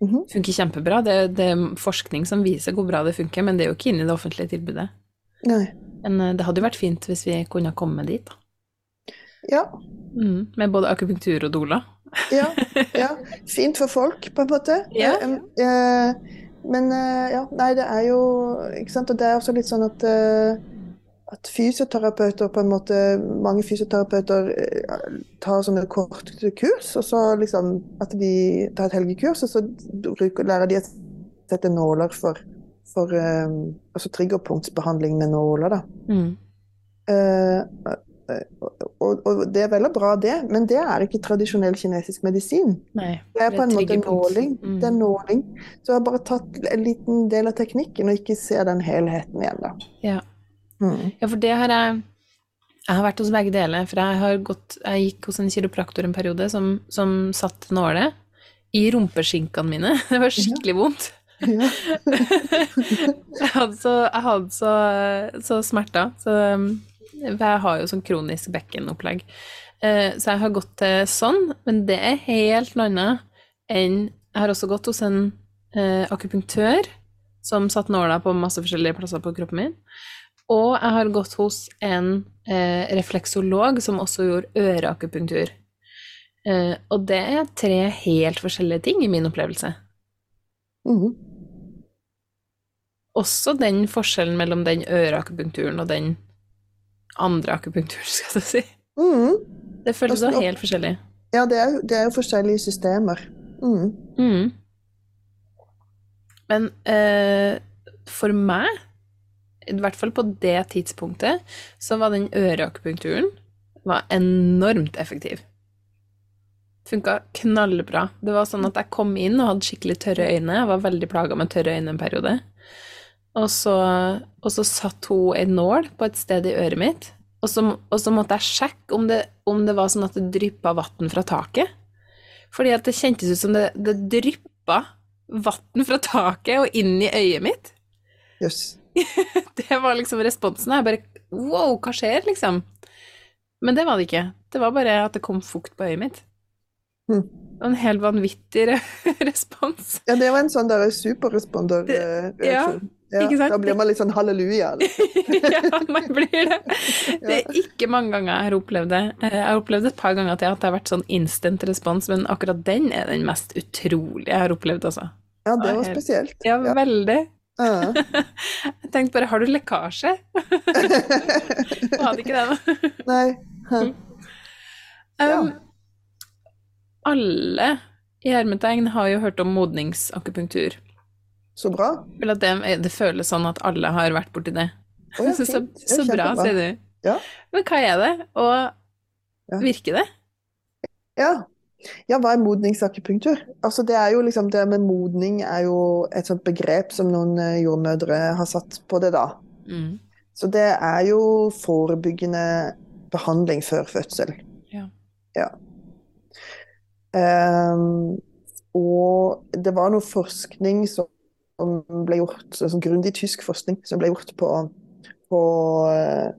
Mhm. Funker kjempebra. Det, det er forskning som viser hvor bra det funker, men det er jo ikke inne i det offentlige tilbudet. Nei. Men eh, det hadde jo vært fint hvis vi kunne komme dit, da. Ja. Mm. Med både akupunktur og Dola. Ja, *laughs* ja. Fint for folk, på en måte. Ja. Eh, eh, men ja, nei, det er jo Ikke sant. Og det er også litt sånn at at fysioterapeuter på en måte Mange fysioterapeuter eh, tar sånne korte kurs, og så liksom At de tar et helgekurs, og så bruker, lærer de å sette nåler for, for um, Altså triggerpunktsbehandling med nåler, da. Mm. Uh, og, og det er vel og bra, det, men det er ikke tradisjonell kinesisk medisin. Nei. Det er på en måte nåling. Mm. Det er nåling. Så jeg har bare tatt en liten del av teknikken og ikke ser den helheten igjen, da. Ja. Mm. Ja, for det har jeg Jeg har vært hos begge deler. For jeg, har gått, jeg gikk hos en kiropraktor en periode som, som satte nåle i rumpeskinkene mine. *laughs* Det var skikkelig vondt. Ja. *laughs* Jeg hadde så, jeg hadde så, så smerter. Så um, jeg har jo sånn kronisk bekkenopplegg. Eh, Så jeg har gått til sånn, men det er helt noe annet enn Jeg har også gått hos en eh, akupunktør som satte nåla på masse forskjellige plasser på kroppen min. Og jeg har gått hos en eh, refleksolog som også gjorde øreakupunktur. Eh, og det er tre helt forskjellige ting i min opplevelse. Mm. Også den forskjellen mellom den øreakupunkturen og den andre akupunkturen, *laughs* skal jeg si. Mm. Det føles Altså, så helt forskjellig. Ja, det er, det er jo forskjellige systemer. Mhm. Mm. Men eh, for meg, i hvert fall på det tidspunktet, så var den øreakupunkturen var enormt effektiv. Funka knallbra. Det var sånn at jeg kom inn og hadde skikkelig tørre øyne. Jeg var veldig plaga med tørre øyne en periode. Og så, og så satt hun ei nål på et sted i øret mitt, og så, og så måtte jeg sjekke om det, om det var sånn at det dryppa vann fra taket. Fordi at det kjentes ut som det, det dryppa vann fra taket og inn i øyet mitt. Jøss. *laughs* Det var liksom responsen. Jeg bare Wow, hva skjer, liksom? Men det var det ikke. Det var bare at det kom fukt på øyet mitt. Var en helt vanvittig re *laughs* respons. Ja, det var en sånn der superresponder-reaksjon. Ja, ikke sant? Da blir man litt sånn halleluja. *laughs* liksom. ja, man blir det. Det er ikke mange ganger jeg har opplevd det. Eh, Jeg har opplevd et par ganger til at det har vært sånn instant respons, men akkurat den er den mest utrolige jeg har opplevd, altså. Ja, det var spesielt. Ja, Ja. veldig. Ja. *laughs* Jeg tenkte bare, har du lekkasje? Jeg *laughs* hadde ikke det, da. Nei. Hæ. Ja. Um, alle i hermetegn har jo hørt om modningsakupunktur. Så bra. Vel at det, det føles sånn at alle har vært borti det. Oh, ja, *laughs* så, så, så bra, sier du. Ja. Men hva er det, og virker det? Ja. Ja, hva er modningsakupunktur? Altså, det er jo liksom det med modning er jo et sånt begrep som noen eh, jordmødre har satt på det, da. Mm. Så det er jo forebyggende behandling før fødsel. Ja. Ja. Um, og det var noe forskning som ble gjort, sånn grundig tysk forskning som ble gjort på, på eh,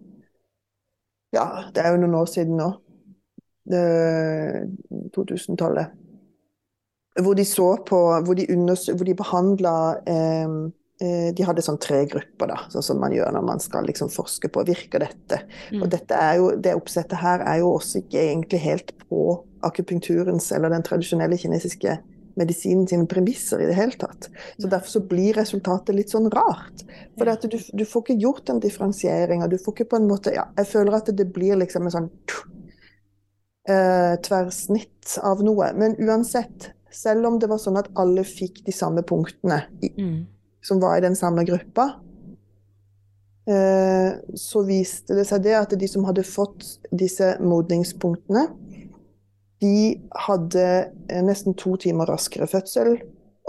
Ja, det er jo noen år siden nå. Eh, 2000-tallet. Hvor de så på Hvor de, hvor de behandla eh, eh, De hadde sånn tre grupper, da, sånn som man gjør når man skal liksom forske på virker dette. Mm. Og dette jo, det oppsettet her er jo også ikke egentlig helt på akupunkturens eller den tradisjonelle kinesiske medisinen sine premisser i det hele tatt. Så Derfor så blir resultatet litt sånn rart. For du, du får ikke gjort en differensiering, og du får ikke på en måte ja, Jeg føler at det blir liksom en sånn eh, tverrsnitt av noe. Men uansett, selv om det var sånn at alle fikk de samme punktene i, Mm. som var i den samme gruppa, eh, så viste det seg det at de som hadde fått disse modningspunktene, de hadde eh, nesten to timer raskere fødsel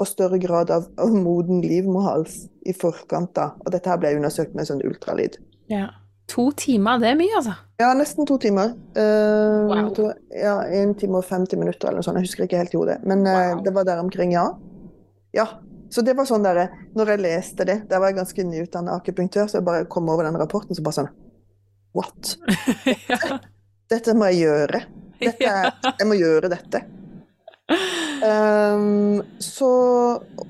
og større grad av, av moden livmorhals i forkant. da. Og dette her ble undersøkt med sånn ultralyd. ja. To timer, det er mye, altså. Ja, nesten to timer. Uh, Wow. to, Ja, En time og 50 minutter eller noe sånt. Jeg husker ikke helt i hodet. Men eh, Wow. det var der omkring, ja. Ja. Så det var sånn der, Når jeg leste det, der var jeg ganske nyutdannet akupunktør, så jeg bare kom over den rapporten, så bare sånn What? *laughs* ja. Dette må jeg gjøre. Dette er, *laughs* jeg må gjøre dette. Um, så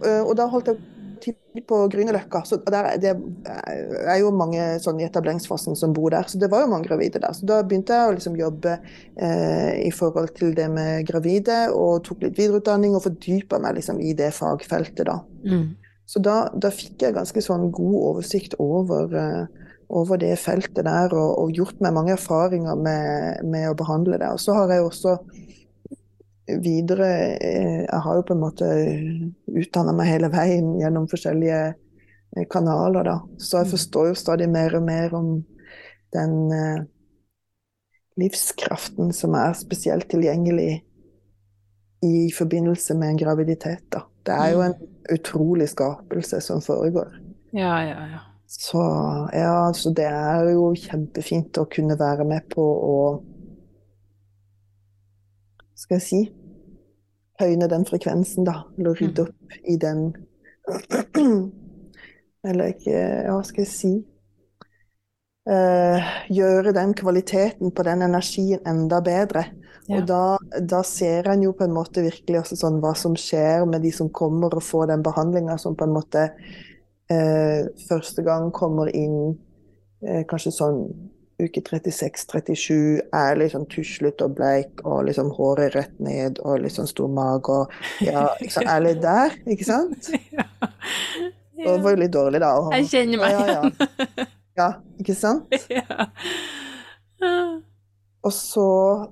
øh, Og da holdt jeg til på Grünerløkka. Så er- det er jo mange sånn i etableringsfasen som bor der, så det var jo mange gravide der. Så da begynte jeg å liksom jobbe eh, i forhold til det med gravide, og tok litt videreutdanning og fordypa meg liksom i det fagfeltet, da. Mm. Så da, da fikk jeg ganske sånn god oversikt over, eh, over det feltet der, og, og gjort meg mange erfaringer med, med å behandle det. Og så har jeg også videre eh, Jeg har jo på en måte utdanna meg hele veien gjennom forskjellige eh, kanaler, da. Så jeg Mm. forstår jo stadig mer og mer om den eh, livskraften som er spesielt tilgjengelig i forbindelse med en graviditet, da. Det er jo en utrolig skapelse som foregår. Ja, ja, ja. Så ja, så det er jo kjempefint å kunne være med på å Skal jeg si Høyne den frekvensen, da. Eller rydde opp i den *clears throat* Eller ikke Ja, hva skal jeg si eh, Gjøre den kvaliteten på den energien enda bedre. Ja. Og da, da ser en jo på en måte virkelig også sånn hva som skjer med de som kommer og får den behandlinga, som på en måte eh, første gang kommer inn eh, kanskje sånn uke 36-37, er litt tuslet og bleik og liksom håret rett ned og litt sånn stor mage og ja, liksom, er litt der, ikke sant? *laughs* ja. Og det var jo litt dårlig, da. Og, Jeg kjenner meg ja, ja, ja. ja, ikke sant? *laughs* ja. Og så,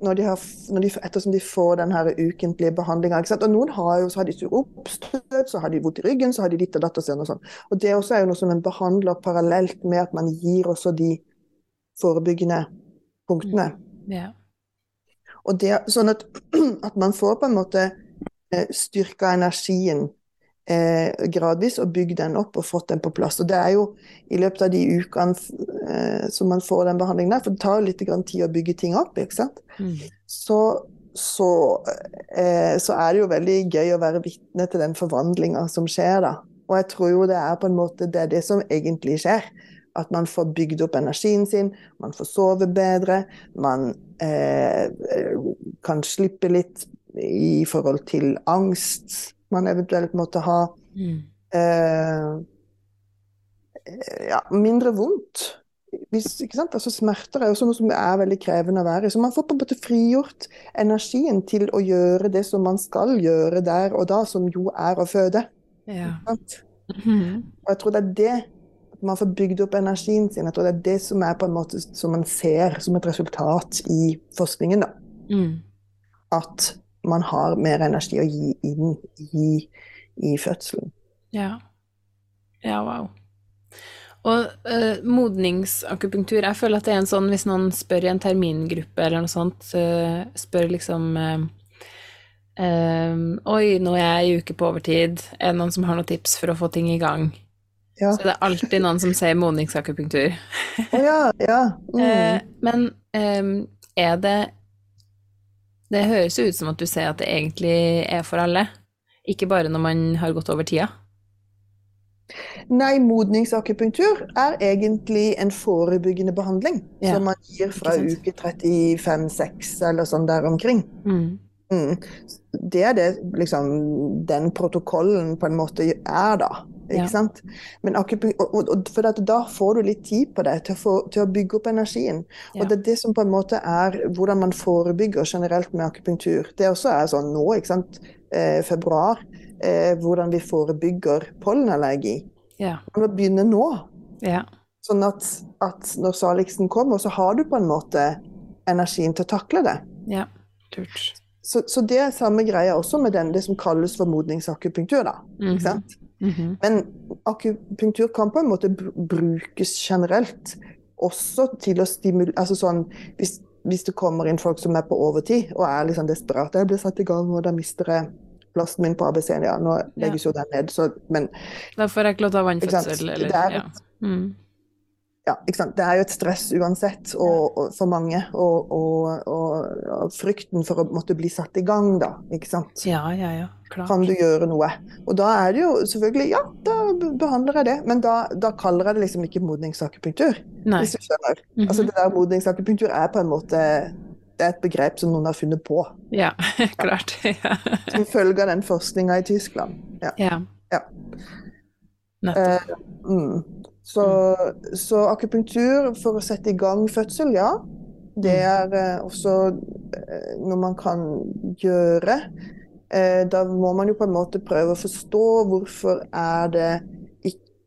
når de har, når de, ettersom de får den her ukentlige behandlinga Og noen har jo så har de sur oppstøt, så har de vondt i ryggen, så har de ditt og datt og og sånn. Og det også er jo noe som en behandler parallelt med at man gir også de forebyggende punktene. Ja. Og det, sånn at, *clears throat* at man får på en måte eh, styrka energien eh, gradvis og bygd den opp og fått den på plass. Og det er jo i løpet av de ukene eh, som man får den behandlingen der, for det tar jo litt grann tid å bygge ting opp, ikke sant. Mm. Så, så, eh, så er det jo veldig gøy å være vitne til den forvandlinga som skjer da. Og jeg tror jo det er på en måte det er det som egentlig skjer. At man får bygd opp energien sin, man får sove bedre, man eh, kan slippe litt i forhold til angst man eventuelt måtte ha. Mm. Eh, ja, mindre vondt. Hvis? Altså, smerter er også noe som er veldig krevende å være i. Så man får på en måte frigjort energien til å gjøre det som man skal gjøre der og da, som jo er å føde. Ja. Mhm. Og jeg tror det er det man får bygd opp energien sin. Jeg tror det er det som er på en måte som man ser som et resultat i forskningen. da. Mm. At man har mer energi å gi inn i, i fødselen. Ja. Ja, wow. Og uh, modningsakupunktur, jeg føler at det er en sånn hvis noen spør i en termingruppe eller noe sånt, uh, spør liksom uh, Oi, nå er jeg i uke på overtid, er det noen som har noen tips for å få ting i gang? Ja. Så det er alltid noen som sier modningsakupunktur. Ja, ja. *laughs* Mm. Eh, men ehm, er det Det høres jo ut som at du sier at det egentlig er for alle, ikke bare når man har gått over tida. Nei, modningsakupunktur er egentlig en forebyggende behandling Ja, som man gir fra uke 35-6 eller sånn der omkring. Mm. Mm. Det er det liksom den protokollen på en måte er, da. Ikke Ja. sant? Men for da får du litt tid på deg til til å bygge opp energien. Ja. Og det er det som på en måte er hvordan man forebygger generelt med akupunktur. Det også er sånn nå, ikke sant. Eh, februar. Eh, hvordan vi forebygger pollenallergi. Ja. Man må begynne nå. ja. Sånn at, at når saliksen kommer, så har du på en måte energien til å takle det. Ja. Lurt. Så, så det er samme greia også med den, det som kalles for modningsakupunktur. da, -hmm. ikke sant? Mhm. Men akupunktur kan på en måte brukes generelt også til å stimulere altså sånn, hvis, hvis det kommer inn folk som er på overtid og er liksom desperate 'Jeg blir satt i gang, og da mister jeg plassen min på ABC-en.' Ja, nå legges jo den ned, så Men Da får jeg ikke lov til å ha vannfødsel, eller Det er ja. Mm. Ja? Det er jo et stress uansett og, og for mange. Og, og, frykten for å måtte bli satt i gang, da. Ikke sant? ja, ja, ja. Klart. Kan du gjøre noe? Og da er det jo selvfølgelig Ja, da behandler jeg det. Men da, da kaller jeg det liksom ikke modningsakupunktur, Nei. hvis du skjønner. Mhm. Altså det der modningsakupunktur er på en måte det er et begrep som noen har funnet på, Ja, *laughs* klart. Ja. som følge av den forskninga i Tyskland. Ja. ja. Ja. Nettopp. Mm. Så, så akupunktur for å sette i gang fødsel, ja. Det er eh, også eh, noe man kan gjøre. Eh, da må man jo på en måte prøve å forstå hvorfor er det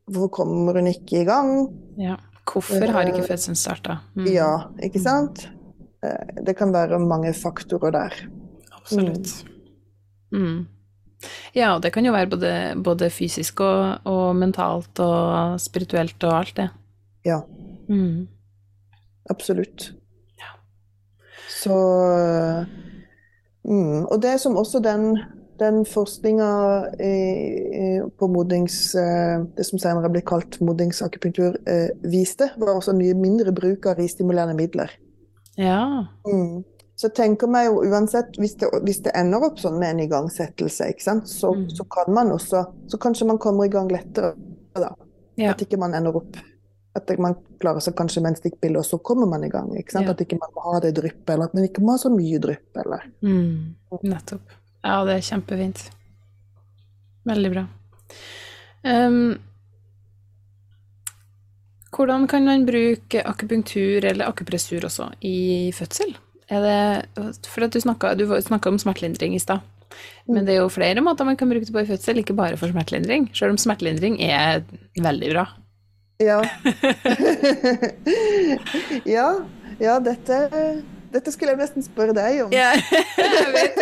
Hvorfor kommer hun ikke i gang? Ja. Hvorfor har ikke fødselen starta? Mm. Ja, ikke sant? Eh, det kan være mange faktorer der. Absolutt. Mm. Ja, og det kan jo være både, både fysisk og, og mentalt og spirituelt og alt det. Ja, Mm. absolutt. Ja. Så mm, Og det som også den, den forskninga på modnings... eh, Det som senere ble kalt modningsakupunktur, eh, viste, var også mye mindre bruk av ristimulerende midler. Ja. Mm. Så jeg tenker meg jo uansett, hvis det, hvis det ender opp sånn med en igangsettelse, så, Mm. så kan man også Så kanskje man kommer i gang lettere da. Ja. At ikke man ender opp At man klarer seg kanskje med en stikkpille, og så kommer man i gang. ikke sant? Ja. At ikke man må ha det dryppet, eller at man ikke må ha så mye drypp, eller Mm. Nettopp. Ja, det er kjempefint. Veldig bra. Um, hvordan kan man bruke akupunktur eller akupressur også i fødsel? Det, for at du snakka om smertelindring i stad. Men det er jo flere måter man kan bruke det på i fødsel, ikke bare for smertelindring. Selv om smertelindring er veldig bra. Ja. *laughs* ja, ja, dette dette skulle jeg nesten spørre deg om. Ja, jeg *laughs* vet.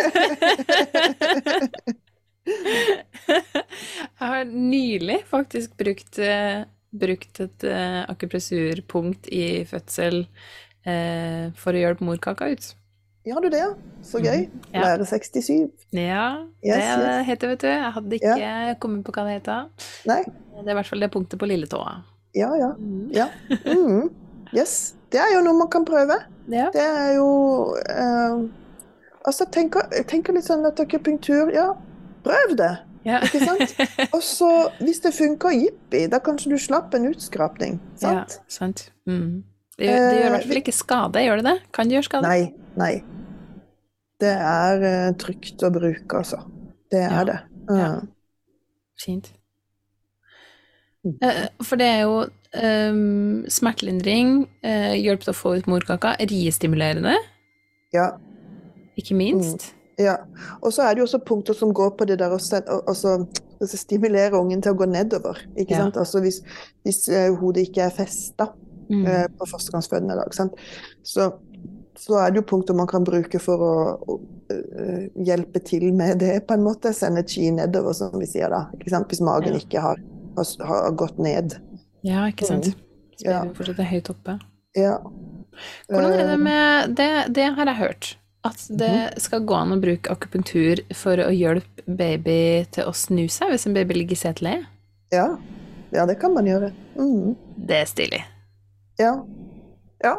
Jeg har nylig faktisk brukt, eh, brukt et eh, akupressurpunkt i fødsel for å hjelpe morkaka ut. Ja, du det? ja? Så gøy. Ja. Lære 67. Ja, det yes. heter vet du. Jeg hadde ikke kommet på hva det heter. Nei? Det er i hvert fall det punktet på lilletåa. Ja, ja. ja. Mm. Yes. Det er jo noe man kan prøve. Ja. Det er jo eh, Altså, jeg tenker, litt sånn at akupunktur Ja, prøv det! Ja. Ikke sant? *laughs* Og så, hvis det funker, jippi, da kanskje du slapp en utskrapning. Ja, Sant? sant. Mm. Det, gjør, det gjør i hvert fall ikke skade, gjør det det? Kan det gjøre skade? Nei. Nei. Det er eh, trygt å bruke, altså. Det er Ja. det. Ja. Mm. Fint. Mm. Eh, For det er jo um, smertelindring, eh, hjelp til å få ut morkaka, riestimulerende, Ja. ikke minst. Ja, og så er det jo også punkter som går på det der å altså, stimulere ungen til å gå nedover. ikke Ja. sant? Altså Hvis, hvis eh, hodet ikke er festa Mm. eh, på førstegangsfødende, dag. sant? Så, så er det jo punkter man kan bruke for å, å eh, hjelpe til med det, på en måte. Sende chi nedover, som vi sier da. Hvis magen Ja. ikke har, har, har gått ned. Ja, ikke sant. Så Ja. er vi fortsatt høyt oppe. Ja. Hvordan er det Eh, med Det, det har jeg hørt. At det skal gå an å bruke akupunktur for å hjelpe baby til å snu seg hvis en baby ligger i seteleie. Ja. ja, det kan man gjøre. Mm. Det er stilig. Ja. Ja.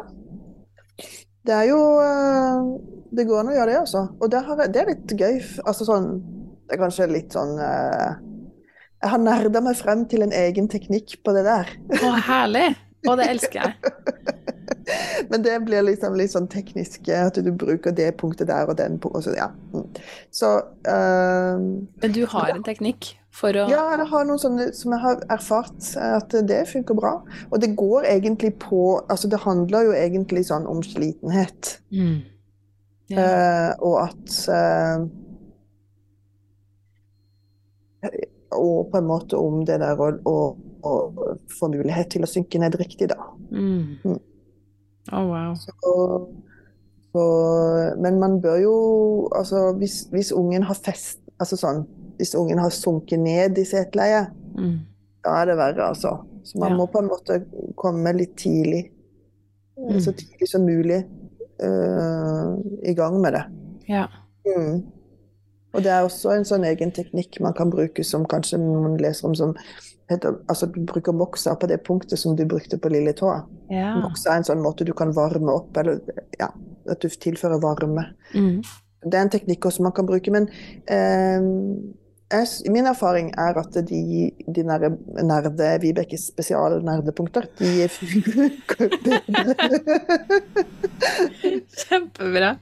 Det er jo eh, Det går an å gjøre det, altså. Og det, har, det er litt gøy. Altså sånn Det er kanskje litt sånn eh, Jeg har nerda meg frem til en egen teknikk på det der. Å, herlig! Og det elsker jeg. *laughs* Men det blir liksom litt sånn teknisk, at du bruker det punktet der og den punktet. Så, ja. Mm. så uh, Men du har en teknikk for å Ja, jeg har noen sånne som jeg har erfart at det funker bra. Og det går egentlig på Altså det handler jo egentlig sånn om slitenhet. mm. ja. Eh, og at eh, Og på en måte om det der å, få mulighet til å synke ned riktig, da. mm. Mm. Oh, wow. Så, så, men man bør jo Altså hvis, hvis ungen har fest Altså sånn Hvis ungen har sunket ned i seteleie, Mm. da er det verre, altså. Så man Ja. må på en måte komme litt tidlig. Mm. Så tidlig som mulig uh, i gang med det. Ja. Mm. Og det er også en sånn egen teknikk man kan bruke som kanskje noen leser om som heter, Altså du bruker moksa på det punktet som du brukte på lille tå. ja. Moksa er en sånn måte du kan varme opp, eller ja, at du tilfører varme. Mm. Det er en teknikk også man kan bruke, men eh, jeg, min erfaring er at de, de nerde, nerde Vibeke spesialnerdepunkter, de *laughs* funker. Kjempebra.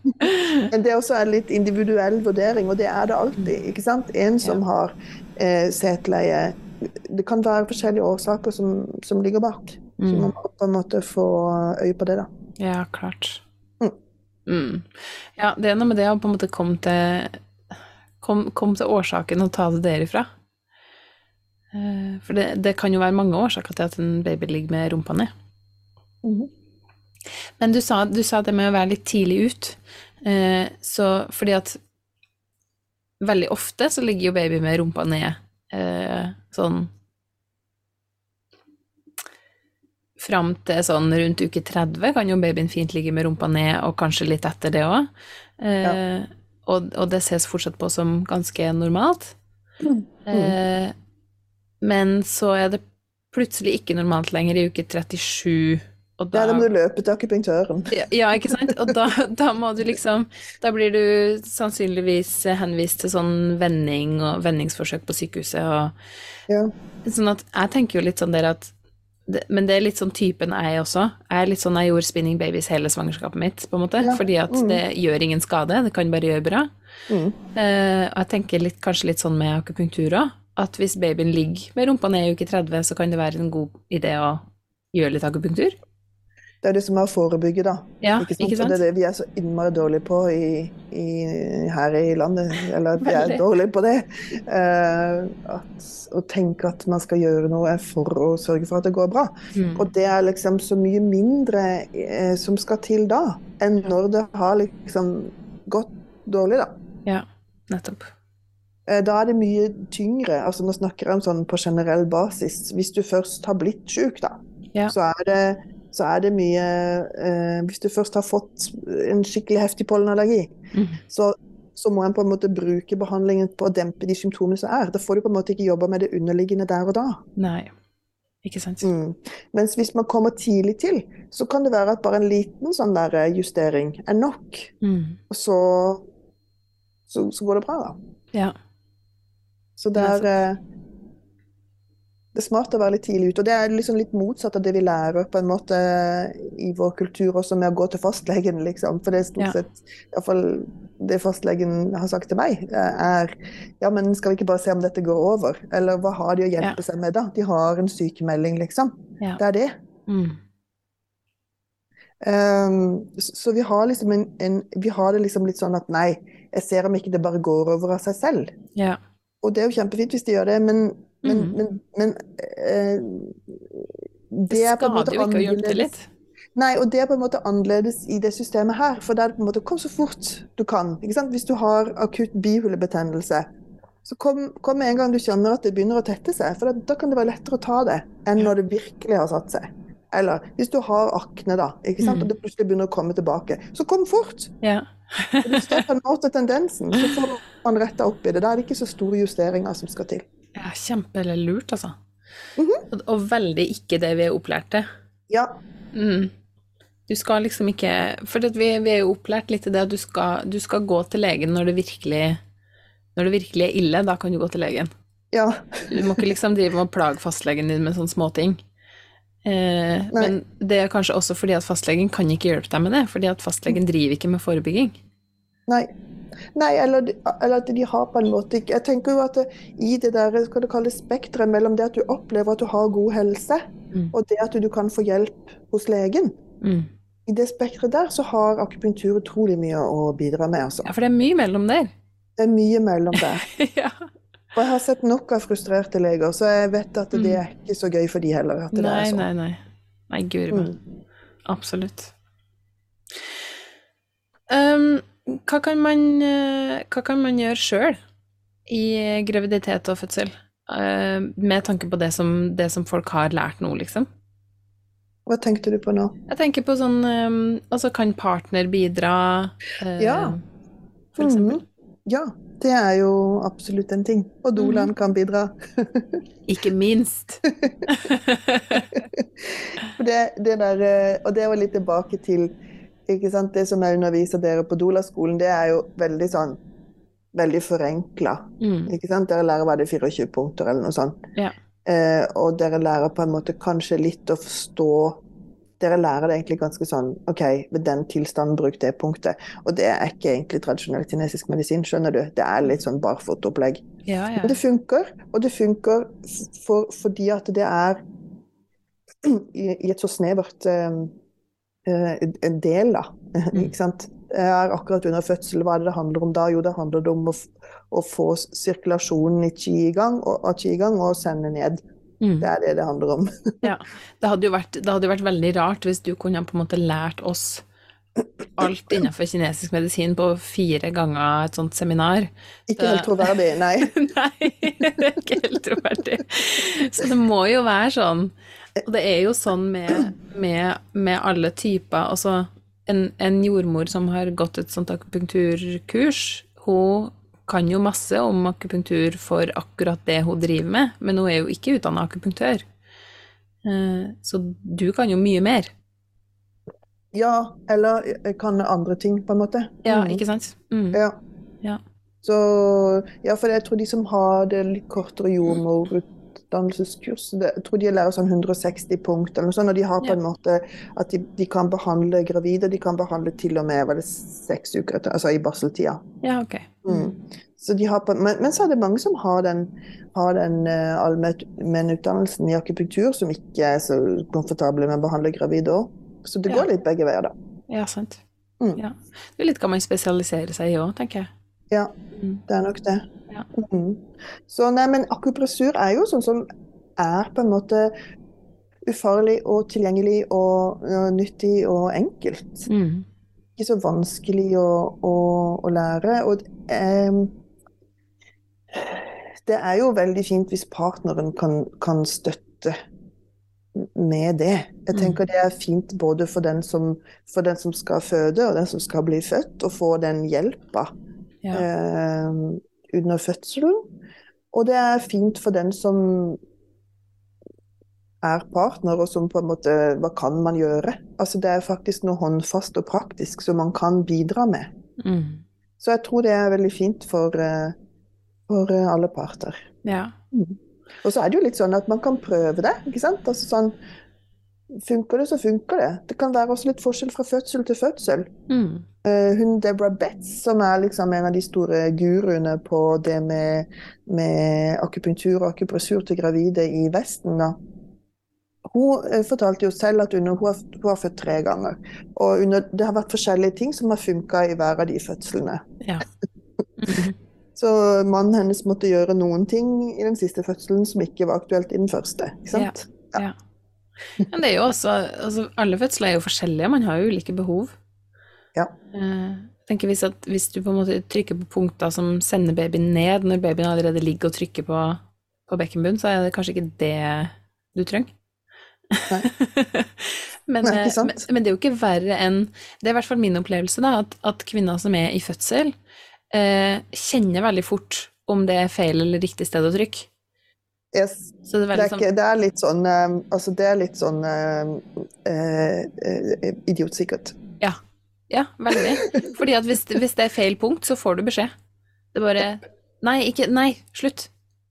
Men det også er litt individuell vurdering, og det er det alltid. ikke sant? En som har eh, seteleie Det kan være forskjellige årsaker som, som ligger bak. Så Mm. man må på en måte få øye på det, da. Ja, klart. Mm. Mm. Ja, det er noe med det å på en måte komme til kom, kom til årsaken og ta det derifra. Eh, For det, det kan jo være mange årsaker til at en baby ligger med rumpa ned. Mhm. Men du sa, du sa det med å være litt tidlig ut. Eh, så fordi at veldig ofte så ligger jo baby med rumpa ned eh, sånn Fram til sånn rundt uke 30 kan jo babyen fint ligge med rumpa ned, og kanskje litt etter det òg. Eh, og, og det ses fortsatt på som ganske normalt. Eh, men så er det plutselig ikke normalt lenger i uke 37. Og *laughs* Ja, da, da må du løpe til akupunktøren. ja, ikke sant? Og da, da må du liksom Da blir du sannsynligvis henvist til sånn vending og vendingsforsøk på sykehuset og Ja. Sånn at jeg tenker jo litt sånn der at Men det er litt sånn typen jeg også. Jeg er litt sånn jeg gjorde spinning babies hele svangerskapet mitt, på en måte. Ja. Fordi at Mm. det gjør ingen skade, det kan bare gjøre bra. Mm. Uh, og jeg tenker litt, kanskje litt sånn med akupunktur òg. At hvis babyen ligger med rumpa ned i uke 30, så kan det være en god idé å gjøre litt akupunktur. Det er det som er å forebygge, da. Ja, Ikke sant? ikke sant? det er det vi er så innmari dårlige på i, i, her i landet. Eller vi er dårlige på det. Uh, at, å tenke at man skal gjøre noe for å sørge for at det går bra. Mm. Og det er liksom så mye mindre uh, som skal til da, enn når det har liksom gått dårlig, da. Ja, nettopp. Eh, Da er det mye tyngre. altså Nå snakker jeg om sånn på generell basis. Hvis du først har blitt syk, da, Ja. så, er det, så er det mye eh, Hvis du først har fått en skikkelig heftig pollenallergi, Mm. så, så må en på en måte bruke behandlingen på å dempe de symptomene som er. Da får du på en måte ikke jobba med det underliggende der og da. Nei, ikke sant. Mm. Mens hvis man kommer tidlig til, så kan det være at bare en liten sånn der eh, justering er nok. Mm. Og så, så, så går det bra, da. Ja. Så det er, eh, det er smart å være litt tidlig ute. Og det er liksom litt motsatt av det vi lærer på en måte i vår kultur også med å gå til fastlegen, liksom. For det er stort Ja. sett iallfall det fastlegen har sagt til meg, eh, er ja, men skal vi ikke bare se om dette går over? Eller hva har de å hjelpe Ja. seg med da? De har en sykemelding, liksom. Ja. Det er det. Mm. Um, så så vi har liksom en, en Vi har det liksom litt sånn at nei, jeg ser om ikke det bare går over av seg selv. Ja. Og det er jo kjempefint hvis de gjør det, men, men, mm. men, men eh, Det det er på en måte annerledes. Nei, og det er på en måte annerledes i det systemet her. For da er det på en måte kom så fort du kan. Hvis du har akutt bihulebetennelse, så kom, kom med en gang du kjenner at det begynner å tette seg. For da, da kan det være lettere å ta det enn når det virkelig har satt seg. Eller hvis du har akne, da? Mhm. og det plutselig begynner å komme tilbake, så kom fort! Ja. Hvis du står på en måte tendensen, så får man retta opp i det. Da er det ikke så store justeringer som skal til. Ja Kjempelurt, altså. og, og veldig ikke det vi er opplært til. Ja. Mm. Du skal liksom ikke For vi, vi er jo opplært litt til det at du skal, du skal gå til legen når det virkelig Når det virkelig er ille, da kan du gå til legen. Ja. Du må ikke liksom drive med å plage fastlegen din med sånne småting. Eh, men det er kanskje også fordi at fastlegen kan ikke hjelpe deg med det, fordi at fastlegen driver ikke med forebygging. Nei. Nei, eller, eller at de har på en måte ikke Jeg tenker jo at det, i det der skal du kalle det spekteret mellom det at du opplever at du har god helse, Mm. og det at du kan få hjelp hos legen, Mm. i det spekteret der så har akupunktur utrolig mye å bidra med, altså. Ja, for det er mye mellom der. Det er mye mellom der. *laughs* ja. Og jeg har sett nok av frustrerte leger, så jeg vet at det er ikke så gøy for de heller. At det Nei, er sånn. nei, nei. Nei, guri meg. Mm. Absolutt. Um, hva, kan man, eh, hva kan man gjøre sjøl i graviditet og fødsel? Eh, med tanke på det som, det som folk har lært nå, liksom. Hva tenkte du på nå? Jeg tenker på sånn um, Altså, kan partner bidra? eh, Ja. For eksempel. Mm. Ja, det er jo absolutt en ting. Og Dolan mm. kan bidra. *laughs* Ikke minst. *laughs* Det, det der, eh, og det var litt tilbake til Det som jeg underviser dere på Dola-skolen, det er jo veldig sånn Veldig forenkla. Mm. Dere lærer hva det er 24 punkter eller noe sånt. Ja. Eh, og dere lærer på en måte kanskje litt å forstå Dere lærer det egentlig ganske sånn OK, ved den tilstanden, bruk det punktet. Og det er ikke egentlig tradisjonell kinesisk medisin, skjønner du. Det er litt sånn barfotopplegg. Ja, ja. Men det funker, og det funker for, fordi at det er *clears throat* i, i et så snevert eh, en del, da. *laughs* Mm. Ikke sant? Er akkurat under fødsel. Hva er det det handler om da? Jo, det handler om å, å få sirkulasjonen i qi i gang, og, av qi i gang og sende ned. Mm. Det er det det handler om. *laughs* Ja, det hadde, jo vært, det hadde vært veldig rart hvis du kunne på en måte lært oss alt innenfor kinesisk medisin på fire ganger et sånt seminar. Ikke helt troverdig, *laughs* nei. Nei, det er ikke helt troverdig. Så det må jo være sånn. Og det er jo sånn med, med, med alle typer. Altså, en, en jordmor som har gått et sånt akupunkturkurs, hun kan jo masse om akupunktur for akkurat det hun driver med, men hun er jo ikke utdanna akupunktør. Eh, Så du kan jo mye mer. Ja, eller jeg kan andre ting, på en måte. Ja, Mm. ikke sant? Mm. Ja. Ja. Så ja, for jeg tror de som har det litt kortere jordmorutdannelseskurs, det- jeg tror de lærer sånn 160 punkt eller noe sånt, og de har på en måte at de, de kan behandle gravide, de kan behandle til og med var det seks uker etter, altså i barseltida. Ja, ok. Mm. Så de har på, men, men så er det mange som har den, har den uh, allmennutdannelsen i akupunktur, som ikke er så komfortable med å behandle gravide òg. Så det Ja. går litt begge veier, da. Ja, sant. Mm. Ja. Det er litt hva man spesialiserer seg i òg, tenker jeg. Ja, Mm. det er nok det. Ja. Mm. Så nei, men akupressur er jo sånn som er på en måte ufarlig og tilgjengelig og, og nyttig og enkelt. Mm. Ikke så vanskelig å, å, å lære. Og em, det er jo veldig fint hvis partneren kan, kan støtte med det. Jeg Mm. tenker det er fint både for den, som, for den som skal føde og den som skal bli født, å få den hjelpa Ja. eh, under fødselen. Og det er fint for den som er partner, og som på en måte Hva kan man gjøre? Altså Det er faktisk noe håndfast og praktisk som man kan bidra med. Mm. Så jeg tror det er veldig fint for, eh, for eh, alle parter. ja. Og så er det jo litt sånn at man kan prøve det, ikke sant? Altså sånn Funker det, så funker det. Det kan være også litt forskjell fra fødsel til fødsel. Mm. Eh, hun Deborah Betts, som er liksom en av de store guruene på det med, med akupunktur og akupressur til gravide i Vesten, da. Hun eh, fortalte jo selv at under, hun, har, hun har født tre ganger. Og under, det har vært forskjellige ting som har funka i hver av de fødslene. Ja. *laughs* Så mannen hennes måtte gjøre noen ting i den siste fødselen som ikke var aktuelt i den første. Ikke sant? Ja. Men det er jo også altså, Alle fødsler er jo forskjellige, man har jo ulike behov. Ja. Eh, Jeg tenker hvis, at, hvis du på en måte trykker på punkter som sender babyen ned når babyen allerede ligger og trykker på, på bekkenbunnen, så er det kanskje ikke det du trenger. Nei. *laughs* men, Nei, eh, men, men det er jo ikke verre enn Det er i hvert fall min opplevelse, da, at, at kvinner som er i fødsel, eh, kjenner veldig fort om det er feil eller riktig sted å trykke. Yes. Så det er Det er, sånn ikke, det er litt sånn eh, Altså, det er litt sånn uh, eh, eh, idiotsikkert. Ja, veldig. Fordi at hvis, hvis det er feil punkt, så får du beskjed. Det er bare Nei, ikke Nei, slutt.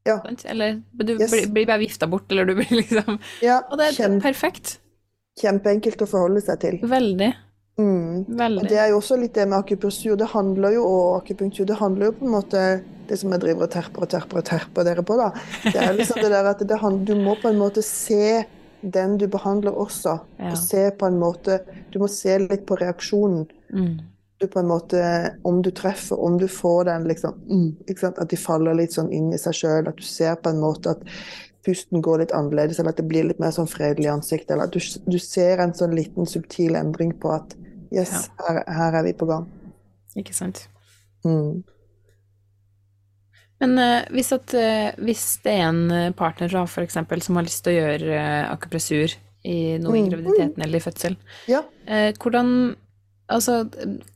Ja. Eller du Yes. blir, blir bare vifta bort, eller du blir liksom Ja, Og det er kjempe, perfekt. kjempeenkelt å forholde seg til. Veldig. Mm. Og det er jo også litt det med akupressur. Det handler jo, og akupunktur, det handler jo på en måte Det som jeg driver og terper og terper og terper dere på, da. Det er liksom det der at det handler, du må på en måte se den du behandler også. Ja. Og se på en måte Du må se litt på reaksjonen. Mm. Du på en måte, Om du treffer, om du får den liksom mm? At de faller litt sånn inn i seg sjøl. At du ser på en måte at pusten går litt annerledes, eller at det blir litt mer sånn fredelig i ansiktet. Eller at du, du ser en sånn liten subtil endring på at yes, her, her er vi på gang. Ikke sant. Mm. Men uh, hvis, at, uh, hvis det er en eh, partner da, for eksempel, som har lyst til å gjøre uh, akupressur i noe i Mm. graviditeten eller i fødsel, Ja. hvordan Altså,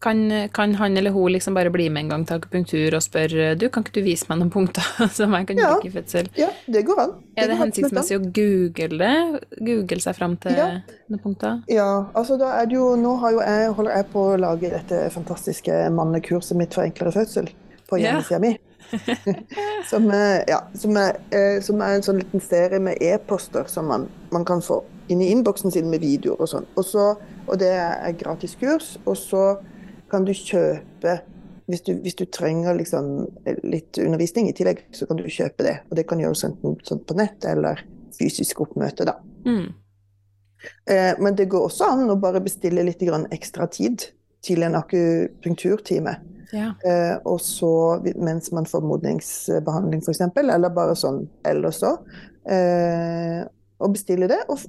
kan, kan han eller hun liksom bare bli med en gang til akupunktur og spørre du, kan ikke du vise meg noen punkter *laughs* som jeg kan Ja. bruke i fødsel? ja, det går an. Er det går an. hensiktsmessig å google det? Google seg fram til Ja. noen punkter? Ja, altså da er det jo Nå har jo jeg, holder jeg på å lage dette fantastiske mannekurset mitt for enklere fødsel på Ja. hjemmesida mi. Som, ja, som, er, eh, som er en sånn liten serie med e-poster som man, man kan få inn i innboksen sin med videoer og sånn. Og, så, og det er gratis kurs, og så kan du kjøpe hvis du, hvis du trenger liksom litt undervisning i tillegg, så kan du kjøpe det. Og det kan gjøres enten sånn på nett eller fysisk oppmøte, da. Mm. Eh, men det går også an å bare bestille litt grann ekstra tid til en akupunkturtime. Ja. Eh, og så mens man får modningsbehandling f.eks., eller bare sånn ellers òg. Eh, og bestille det, og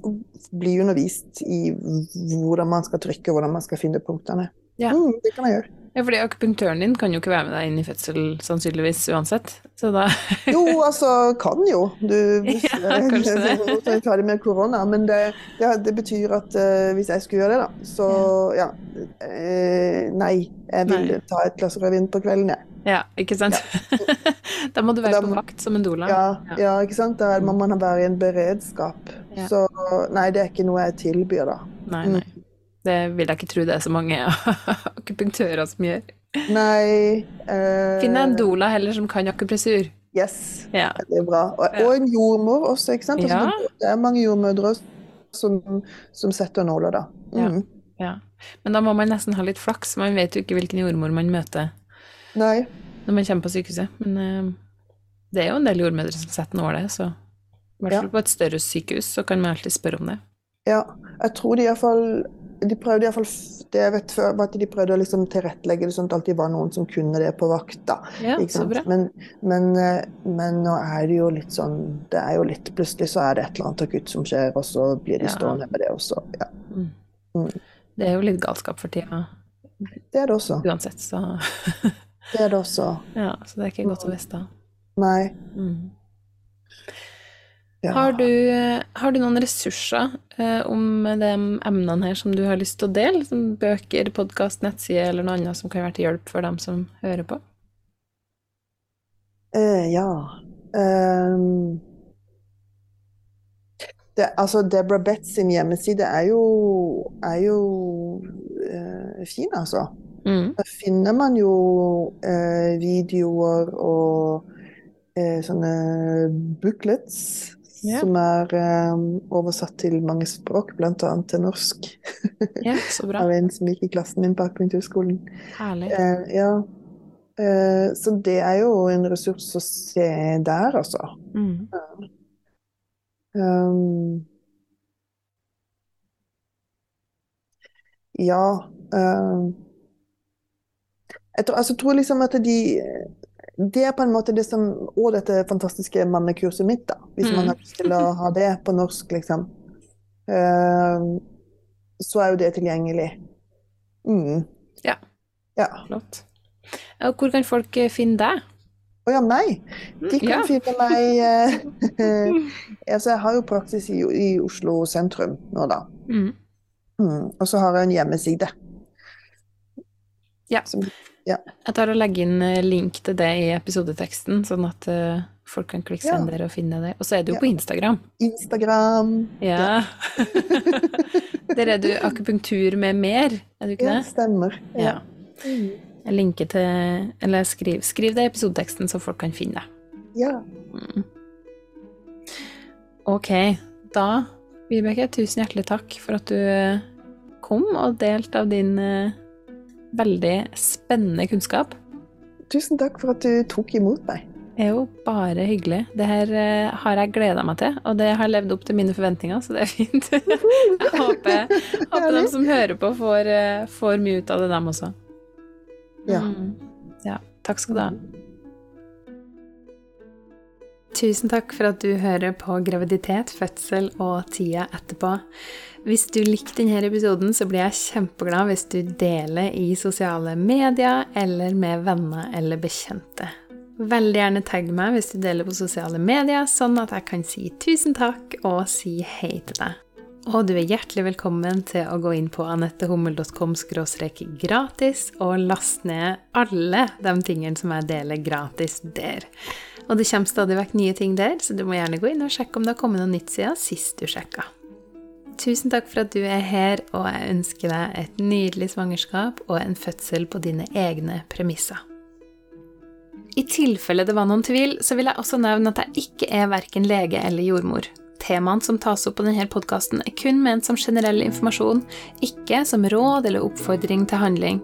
bli undervist i hvordan man skal trykke, hvordan man skal finne punktene. Ja. Mm, det kan jeg gjøre. Ja, fordi akupunktøren din kan jo ikke være med deg inn i fødsel sannsynligvis uansett, så da *laughs* Jo, altså, kan jo. Du, *laughs* hvis, Ja, kanskje *laughs* det. Med korona, men det, det, det betyr at uh, hvis jeg skulle gjøre det, da, så ja. Uh, nei, jeg vil Nei. ta et glass rødvin på kvelden, jeg. Ja, ikke sant? da må du være Da på vakt som en doula. Ja, Ja. ja, ikke sant? Da må man være i en beredskap. Ja. Så nei, det er ikke noe jeg tilbyr, da. Nei, Mm. nei. Det vil jeg ikke tro det er så mange *laughs* akupunktører som gjør. Nei eh, Finn deg en doula heller som kan akupressur. Yes, Ja. det er bra. Og, og en jordmor også, ikke sant? Altså, Ja. det, er mange jordmødre som, som setter nåler, da. Ja. Mm. Ja. Men da må man nesten ha litt flaks, man vet jo ikke hvilken jordmor man møter Nei. når man kommer på sykehuset. Men eh, det er jo en del jordmødre som setter nåler, så i hvert Ja. fall på et større sykehus så kan man alltid spørre om det. Ja, jeg tror de iallfall de prøvde i hvert fall, Det jeg vet før, var at de prøvde å liksom tilrettelegge det sånn at det alltid var noen som kunne det på vakta. Ja. Men, men, eh, men nå er det jo litt sånn det er jo litt, Plutselig så er det et eller annet akutt som skjer, og så blir de Ja. stående med det også. Ja, Mm. Mm. Det er jo litt galskap for tida det er det også. uansett, så Det er det også. *laughs* ja, så det er ikke godt å vite. Nei. Mm. Ja. Har, du, har du noen ressurser eh, om de emnene her som du har lyst til å dele? Som bøker, podkast, nettside eller noe annet som kan være til hjelp for dem som hører på? Eh, ja. Um, det, altså Deborah Betts sin hjemmeside er jo, er jo uh, fin, altså. Mm. Da finner man jo uh, videoer og eh, sånne booklets Ja. som er um, oversatt til mange språk, bl.a. til norsk, Yeah, *laughs* så bra. av en som gikk i klassen min på akupunkturskolen. Herlig. Eh, ja. uh, så det er jo en ressurs å se der, altså. Mm. Um, ja um, jeg, tror, altså, tror liksom at de Det er på en måte det som Og dette fantastiske mannekurset mitt, da. Hvis man Mm. har lyst til å ha det på norsk, liksom. Uh, så er jo det tilgjengelig. Mm. Ja. Ja. Flott. Og hvor kan folk eh, finne deg? Å ja, meg. De kan Ja. finne meg *laughs* eh, *laughs* altså, Jeg har jo praksis i, i Oslo sentrum nå, da. Mm. Mm. Og så har jeg en hjemmeside. Ja. Som, Ja. Jeg tar og legger inn eh, link til det i episodeteksten, sånn at eh, folk kan klikke seg Ja. inn der og finne det. Og så er du jo Ja. på Instagram. Instagram. Ja. *laughs* der er du akupunktur med mer, er du ikke Ja, det? stemmer. Ja. Mm. Jeg linker til Eller skriv, skriv det i episodeteksten, så folk kan finne det. ja. Mm. Ok, da, Vibeke, tusen hjertelig takk for at du eh, kom og delte av din veldig spennende kunnskap. Tusen takk for at du tok imot meg. Det er jo bare hyggelig. Det her eh, har jeg gleda meg til, og det har levd opp til mine forventninger, så det er fint. *laughs* jeg håper, håper de som hører på, får, eh, får mye ut av det, dem også. Ja. Mm. ja. Takk skal du ha. Tusen takk for at du hører på graviditet, fødsel og tida etterpå. Hvis du likte denne episoden, så blir jeg kjempeglad hvis du deler i sosiale medier eller med venner eller bekjente. Veldig gjerne tagg meg hvis du deler på sosiale medier, sånn at jeg kan si tusen takk og si hei til deg. Og du er hjertelig velkommen til å gå inn på anettehummel.com gratis og laste ned alle de tingene som jeg deler gratis der. Og det kommer stadig vekk nye ting der, så du må gjerne gå inn og sjekke om det har kommet noe nytt siden sist du sjekka. Tusen takk for at du er her, og jeg ønsker deg et nydelig svangerskap og en fødsel på dine egne premisser. I tilfelle det var noen tvil, så vil jeg også nevne at jeg ikke er verken lege eller jordmor. Temaene som tas opp på denne podkasten, er kun ment som generell informasjon, ikke som råd eller oppfordring til handling.